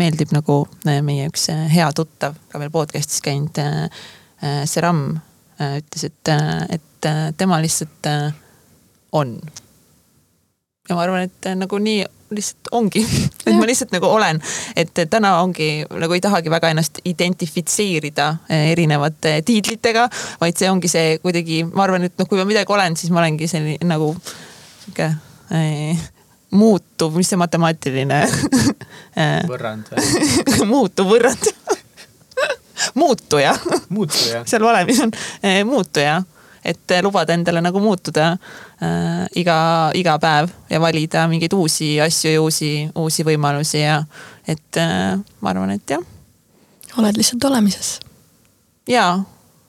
meeldib nagu meie üks hea tuttav, ka veel podcast'is käinud Seram ütles, et, et tema lihtsalt on ja ma arvan, et nagu nii lihtsalt ongi, *laughs* et ma lihtsalt nagu olen, et täna ongi nagu ei tahagi väga ennast identifitseerida eh, erinevate tiitlitega, vaid see ongi see kuidagi, ma arvan, et noh, kui ma midagi olen, siis ma olengi selline nagu sihuke äh, muutuv, mis see matemaatiline *laughs* võrrand või? *laughs* muutuv võrrand. Muutuja. muutuja. seal valemis on äh, muutuja et lubada endale nagu muutuda äh, iga, iga päev ja valida mingeid uusi asju ja uusi, uusi võimalusi ja et äh, ma arvan, et jah. oled lihtsalt olemises. ja,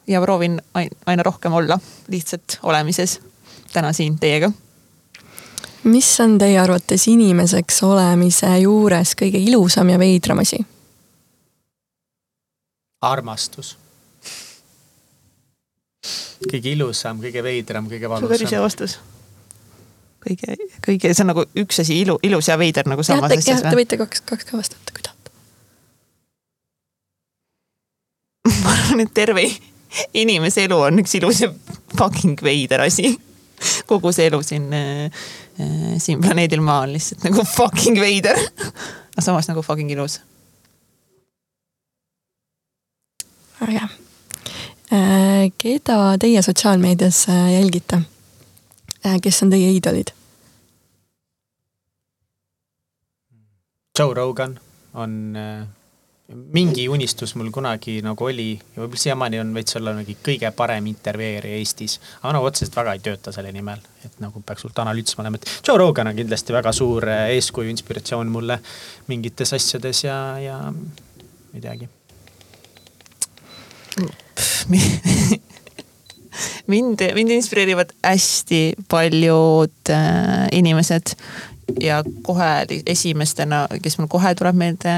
ja proovin aina rohkem olla lihtsalt olemises täna siin teiega. mis on teie arvates inimeseks olemise juures kõige ilusam ja veidram asi? armastus kõige ilusam, kõige veidram, kõige valusam. päris hea vastus. kõige, kõige, see on nagu üks asi, ilu, ilus ja veider nagu samas asjas või? Te võite kaks, kaks ka vastata, kui tahate. *laughs* ma arvan, et terve inimese elu on üks ilus ja fucking veider asi. kogu see elu siin äh,, siin planeedil Maa on lihtsalt nagu fucking veider. aga samas nagu fucking ilus. väga hea Äh, keda teie sotsiaalmeedias äh, jälgite? kes on teie iidolid? Joe Rogan on äh, mingi unistus mul kunagi nagu oli ja võib-olla siiamaani on veits olla nagu kõige parem intervjueerija Eestis. aga nagu otseselt väga ei tööta selle nimel, et nagu peaks suurt analüüsima olema, et Joe Rogan on kindlasti väga suur äh, eeskuju, inspiratsioon mulle mingites asjades ja, ja ei teagi *laughs* mind, mind inspireerivad hästi paljud äh, inimesed ja kohe esimestena, kes mul kohe tuleb meelde,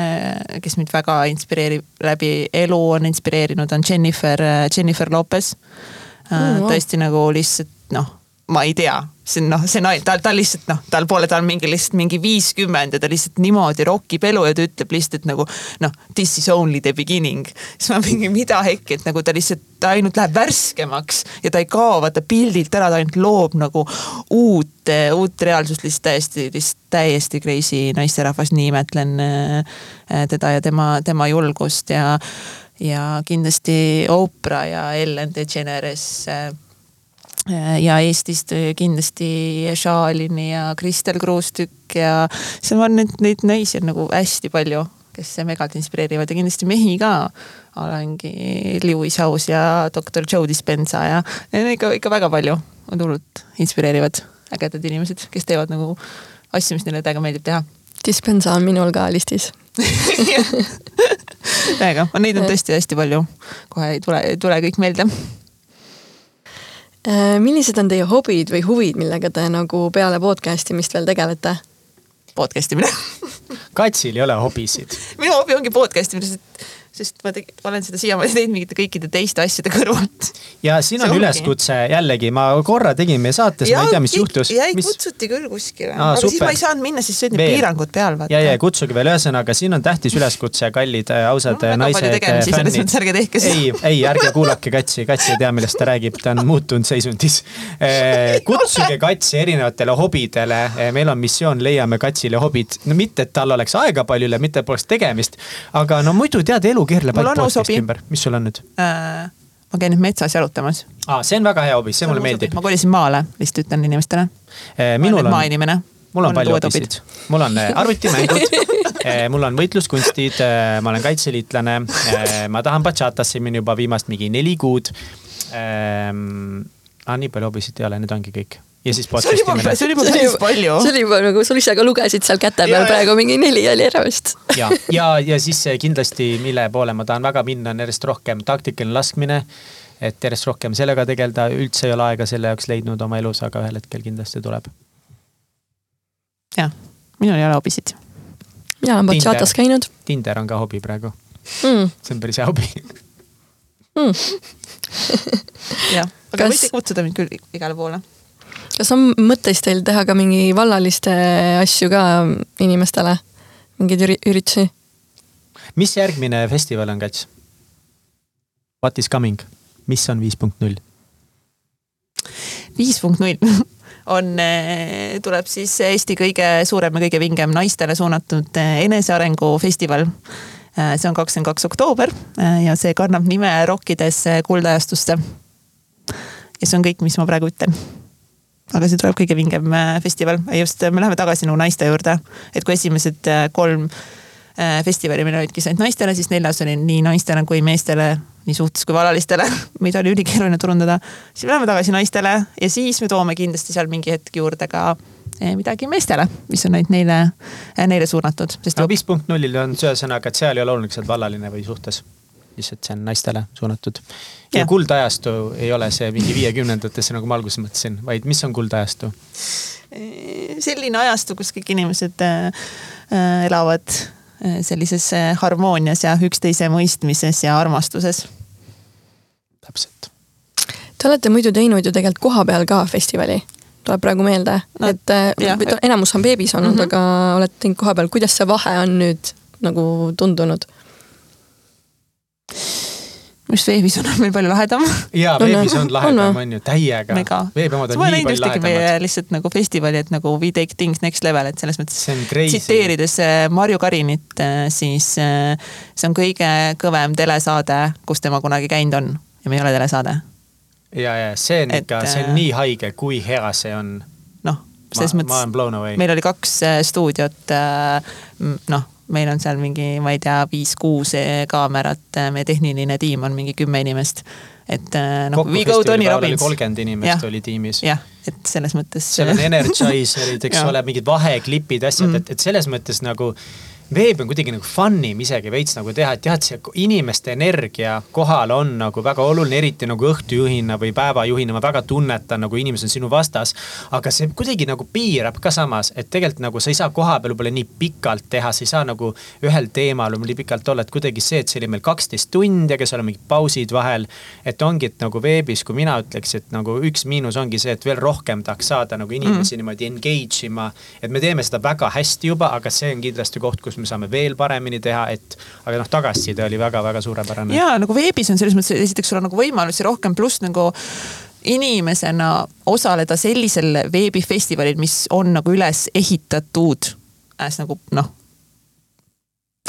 kes mind väga inspireerib läbi elu, on inspireerinud, on Jennifer, Jennifer Lopez mm,. tõesti nagu lihtsalt noh, ma ei tea. See on noh, see naine, ta, ta lihtsalt noh, tal pole, ta on mingi lihtsalt mingi viiskümmend ja ta lihtsalt niimoodi rokib elu ja ta ütleb lihtsalt nagu noh, this is only the beginning. siis ma mingi mida hekki, et nagu ta lihtsalt, ta ainult läheb värskemaks ja ta ei kao vaata pildilt ära, ta ainult loob nagu uut, uut reaalsust. Lihtsalt täiesti, lihtsalt täiesti crazy naisterahvas, nii imetlen äh, teda ja tema, tema julgust ja ja kindlasti Oprah ja Ellen DeGeneres äh, ja Eestist kindlasti Šaalini ja Kristel Kruustükk ja seal on neid, neid naisi on nagu hästi palju, kes megalt inspireerivad ja kindlasti mehi ka. olengi Lewis House ja doktor Joe Dispenza ja, ja ikka, ikka väga palju on hullult inspireerivad, ägedad inimesed, kes teevad nagu asju, mis neile täiega meeldib teha. Dispenza on minul ka listis. *laughs* Täiega, neid on tõesti hästi palju, kohe ei tule, ei tule kõik meelde. Äh, millised on teie hobid või huvid, millega te nagu peale podcast imist veel tegelete? podcast imine Katsil ei ole hobisid. minu hobi ongi podcast imine, sest sest ma tegi, olen seda siiamaani teinud mingite kõikide teiste asjade kõrvalt. ja siin on üleskutse jällegi, ma korra tegin meie saates, ma ei tea, mis juhtus. jäi mis... kutsuti küll kuskile, aga super. siis ma ei saanud minna, siis olid need piirangud peal. ja, ja kutsuge veel, ühesõnaga siin on tähtis üleskutse, kallid äh, ausad no, naised, fännid. ärge tehke seda. ei, ei ärge kuulake Katsi, Kats ei tea, millest ta räägib, ta on muutunud seisundis. Äh, kutsuge Katsi erinevatele hobidele, äh, meil on missioon, leiame Katsile hobid, no mitte, et tal oleks aega palju üle, mitte poleks tegemist, aga no muidu tead, elu elu keerleb ainult podcast'i ümber, mis sul on nüüd äh,? ma käin nüüd metsas jalutamas. aa, see on väga hea hobi, see mulle meeldib. ma kolisin maale, lihtsalt ütlen inimestele äh,. minul on, maainimene. mul on palju hobisid, mul on äh, *laughs* arvutimängud äh, mul on võitluskunstid, ma olen kaitseliitlane, ma tahan bachatasse minna juba viimast mingi neli kuud. Ah, nii palju hobisid ei ole, need ongi kõik ja siis podcast imine. see oli juba päris palju. see oli juba nagu sul ise ka lugesid seal käte peal praegu mingi neli oli ära vist. ja, ja, ja siis kindlasti, mille poole ma tahan väga minna, on järjest rohkem taktikaline laskmine. et järjest rohkem sellega tegeleda, üldse ei ole aega selle jaoks leidnud oma elus, aga ühel hetkel kindlasti tuleb. jah, minul ei ole hobisid. mina olen bachatas käinud. Tinder on ka hobi praegu mm.. see on päris hea hobi mm. *laughs* jah, aga Kas... võite kutsuda mind küll igale poole kas on mõtteis teil teha ka mingi vallaliste asju ka inimestele, mingeid üritusi? mis järgmine festival on, Kats? What is coming, mis on viis punkt null? viis punkt null *laughs* on, eh, tuleb siis Eesti kõige suurem ja kõige vingem naistele suunatud eh, enesearengu festival. Eh, see on kakskümmend kaks oktoober ja see kannab nime Rokkides kuldajastusse. ja see on kõik, mis ma praegu ütlen aga see tuleb kõige vingem äh, festival, just me läheme tagasi nagu naiste juurde, et kui esimesed äh, kolm äh, festivali meil olidki ainult naistele, siis neljas oli nii naistele kui meestele, nii suhtes kui vallalistele, *laughs* mida oli ülikeeruline turundada. siis me läheme tagasi naistele ja siis me toome kindlasti seal mingi hetk juurde ka midagi meestele, mis on ainult neile, neile suunatud. no viis punkt nullil on see ühesõnaga, et seal ei ole oluline, kas sa oled vallaline või suhtes lihtsalt see on naistele suunatud. ja, ja kuldajastu ei ole see mingi viiekümnendatesse, nagu ma alguses mõtlesin, vaid mis on kuldajastu? selline ajastu, kus kõik inimesed äh, äh elavad äh, sellises äh, harmoonias ja üksteise mõistmises ja armastuses. täpselt. Te olete muidu teinud ju tegelikult kohapeal ka festivali tuleb praegu meelde no,, et jah, enamus on beebis olnud mm, -hmm. aga olete teinud kohapeal, kuidas see vahe on nüüd nagu tundunud? Minu arust veebis on *laughs* meil palju lahedam. ja veebis on lahedam, on ju, täiega. veebi omad on nii palju lahedamad. lihtsalt nagu festivali, et nagu we take things next level, et selles mõttes. tsiteerides äh, Marju Karinit, äh, siis äh, see on kõige kõvem telesaade, kus tema kunagi käinud on ja me ei ole telesaade ja, ja see on Et, ikka, see on nii haige, kui hea see on. noh, selles mõttes meil oli kaks stuudiot, noh, meil on seal mingi, ma ei tea, viis-kuus äh, kaamerat, meie tehniline tiim on mingi kümme inimest. et noh, kokku We Go Tony Robbins. kolmkümmend inimest Jah. oli tiimis. jah, et selles mõttes. seal on *laughs* energizerid, eks ole, mingid vaheklipid, asjad mm., et, et selles mõttes nagu veeb on kuidagi nagu fun im isegi veits nagu teha, et jah, et see inimeste energia kohal on nagu väga oluline, eriti nagu õhtujuhina või päevajuhina, ma väga tunnetan nagu inimesed on sinu vastas. aga see kuidagi nagu piirab ka samas, et tegelikult nagu sa ei saa kohapeal võib-olla nii pikalt teha, sa ei saa nagu ühel teemal nii pikalt olla, et kuidagi see, et see oli meil kaksteist tundi, aga seal on mingid pausid vahel. et ongi, et nagu veebis, kui mina ütleks, et nagu üks miinus ongi see, et veel rohkem tahaks saada nagu inimesi mm. niimoodi engage ima. et me teeme seda väga hästi juba, aga see on kindlasti koht, kus me saame veel paremini teha, et aga noh, tagasiside oli väga-väga suurepärane. ja nagu veebis on selles mõttes, esiteks sul on nagu võimalusi rohkem, pluss nagu inimesena osaleda sellisel veebifestivalil, mis on nagu üles ehitatud as nagu noh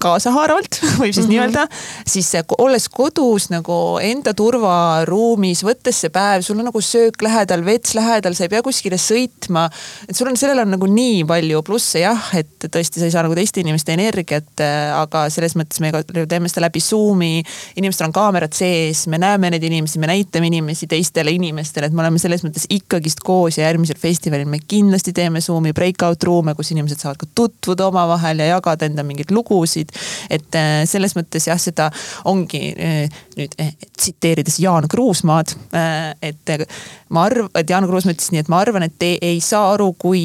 kaasahaaravalt, *laughs* võib siis mm -hmm. nii öelda, siis olles kodus nagu enda turvaruumis, võttes see päev, sul on nagu söök lähedal, vets lähedal, sa ei pea kuskile sõitma. et sul on, sellel on nagu nii palju plusse jah, et tõesti, sa ei saa nagu teiste inimeste energiat, aga selles mõttes me teeme seda läbi Zoom'i. inimestel on kaamerad sees, me näeme neid inimesi, me näitame inimesi teistele inimestele, et me oleme selles mõttes ikkagist koos ja järgmisel festivalil me kindlasti teeme Zoom'i breakout ruume, kus inimesed saavad ka tutvuda omavahel ja jagada enda mingeid lugusid et äh, selles mõttes jah, seda ongi äh, nüüd äh, tsiteerides Jaan Kruusmaad, et ma arvan, et Jaan Kruusmaa ütles nii, et ma arvan, et te ei saa aru, kui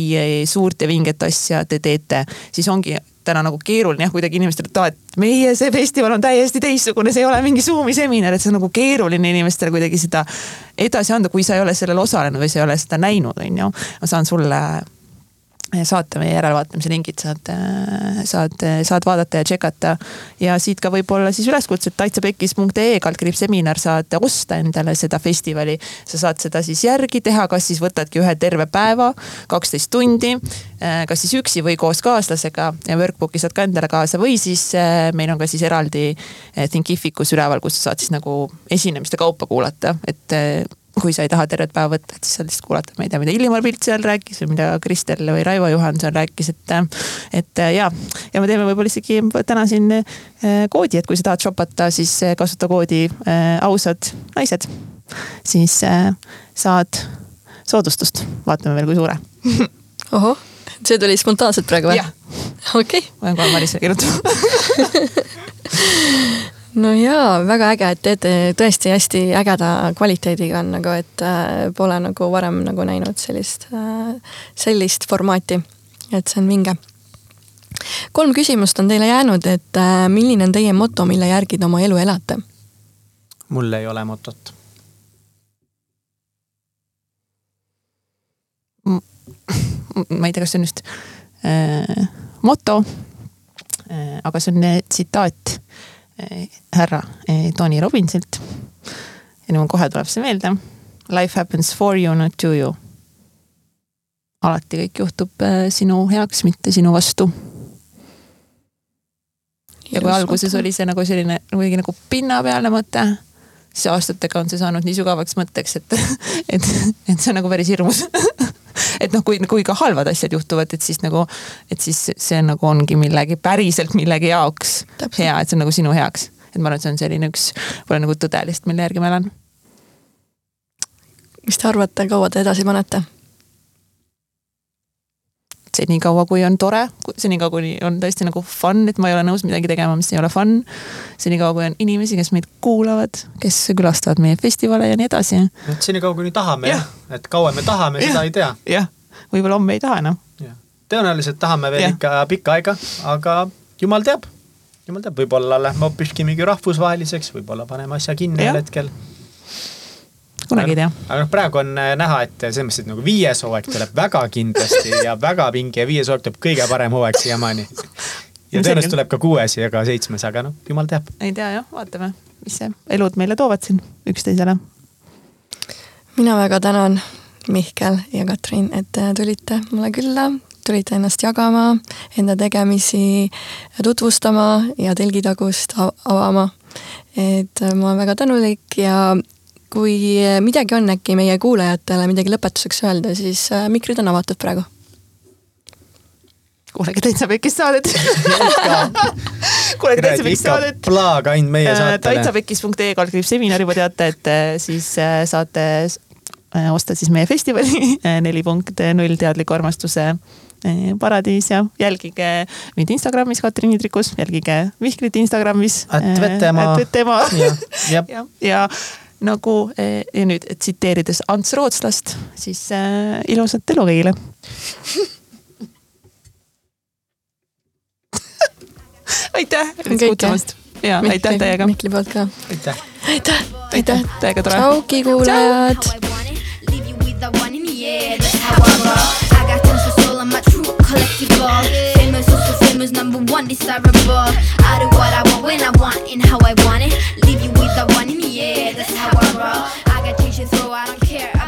suurt ja vinget asja te teete, siis ongi täna nagu keeruline jah, kuidagi inimestele, et aa, et meie see festival on täiesti teistsugune, see ei ole mingi Zoom'i seminar, et see on nagu keeruline inimestele kuidagi seda edasi anda, kui sa ei ole sellel osalenud või sa ei ole seda näinud, on ju. ma saan sulle saata meie järelvaatamise lingid, saad, saad, saad vaadata ja tšekata. ja siit ka võib-olla siis üleskutse, et taitsapekis.ee kaldkriips seminar saad osta endale seda festivali. sa saad seda siis järgi teha, kas siis võtadki ühe terve päeva, kaksteist tundi. kas siis üksi või koos kaaslasega ja workbook'i saad ka endale kaasa või siis meil on ka siis eraldi Thinkificus üleval, kus sa saad siis nagu esinemiste kaupa kuulata, et kui sa ei taha tervet päeva võtta, et siis saad lihtsalt kuulata, ma ei tea, mida Illimar Pilt seal rääkis või mida Kristel või Raivo Johanson rääkis, et. et ja, ja me teeme võib-olla isegi täna siin koodi, et kui sa tahad shopata, siis kasuta koodi ausad naised. siis saad soodustust, vaatame veel, kui suure *laughs* ohoh, see tuli spontaanselt praegu või? okei okay.. ma pean kohe Marisele kirjutama *laughs* no jaa, väga äge, et teete tõesti hästi ägeda kvaliteediga on nagu, et äh, pole nagu varem nagu näinud sellist äh,, sellist formaati. et see on vinge. kolm küsimust on teile jäänud, et äh, milline on teie moto, mille järgi te oma elu elate? mul ei ole motot. ma ei tea, kas see on just äh, moto äh,, aga see on tsitaat härra Tony Robbinsilt. ja nüüd mul kohe tuleb see meelde. Life happens for you, not to you. alati kõik juhtub sinu heaks, mitte sinu vastu. ja kui alguses oli see nagu selline kuidagi nagu pinnapealne mõte, siis aastatega on see saanud nii sügavaks mõtteks, et, *laughs* et, et see on nagu päris hirmus *laughs* et noh, kui, kui ka halvad asjad juhtuvad, et siis nagu, et siis see nagu ongi millegi, päriselt millegi jaoks Täpselt. hea, et see on nagu sinu heaks. et ma arvan, et see on selline üks, pole nagu tõde lihtsalt, mille järgi ma elan. mis te arvate, kaua te edasi panete? Senikaua, kui on tore, senikaua, kuni on tõesti nagu fun, et ma ei ole nõus midagi tegema, mis ei ole fun. senikaua, kui on inimesi, kes meid kuulavad, kes külastavad meie festivale ja nii edasi. et senikaua, kuni tahame jah ja., et kaua me tahame, seda ei tea. jah, võib-olla homme ei taha enam. tõenäoliselt tahame veel ja. ikka pikka aega, aga jumal teab, jumal teab, võib-olla lähme hoopiski mingi rahvusvaheliseks, võib-olla paneme asja kinni ühel hetkel kunagi ei tea. aga noh, praegu on näha, et selles mõttes, et nagu viies hooaeg tuleb väga kindlasti ja väga pinge ja viies hooaeg tuleb kõige parem hooaeg siiamaani. *laughs* ja tõenäoliselt tuleb ka kuues ja ka seitsmes, aga noh, jumal teab. ei tea jah, vaatame, mis see elud meile toovad siin üksteisele. mina väga tänan Mihkel ja Katrin, et tulite mulle külla, tulite ennast jagama, enda tegemisi tutvustama ja telgitagust avama. et ma olen väga tänulik ja kui midagi on äkki meie kuulajatele midagi lõpetuseks öelda, siis äh, mikrid on avatud praegu. kuulage täitsa pekis saadet *laughs* kuulage täitsa pekis saadet. plaag ainult meie saatele. täitsapekis.ee kaldkriips seminar juba teate, et siis saate osta siis meie festivali *laughs* neli punkt null teadliku armastuse Eh, paradiis ja jälgige mind Instagramis, Katrin Hidrikus, jälgige Mihklit Instagramis. at Vetemaa. at Vetemaa. *laughs* ja. ja, ja nagu eh, ja nüüd tsiteerides Ants Rootslast, siis äh, ilusat elu kõigile *laughs* aitäh kutsumast ja Mihkli, aitäh teiega. Mihkli poolt ka. aitäh. aitäh. aitäh, täiega tore. tšauki kuulajad. my true collectible. Famous, also famous, number one desirable. I do what I want when I want and how I want it. Leave you with the one in the air, that's how I roll. I got change to I don't care.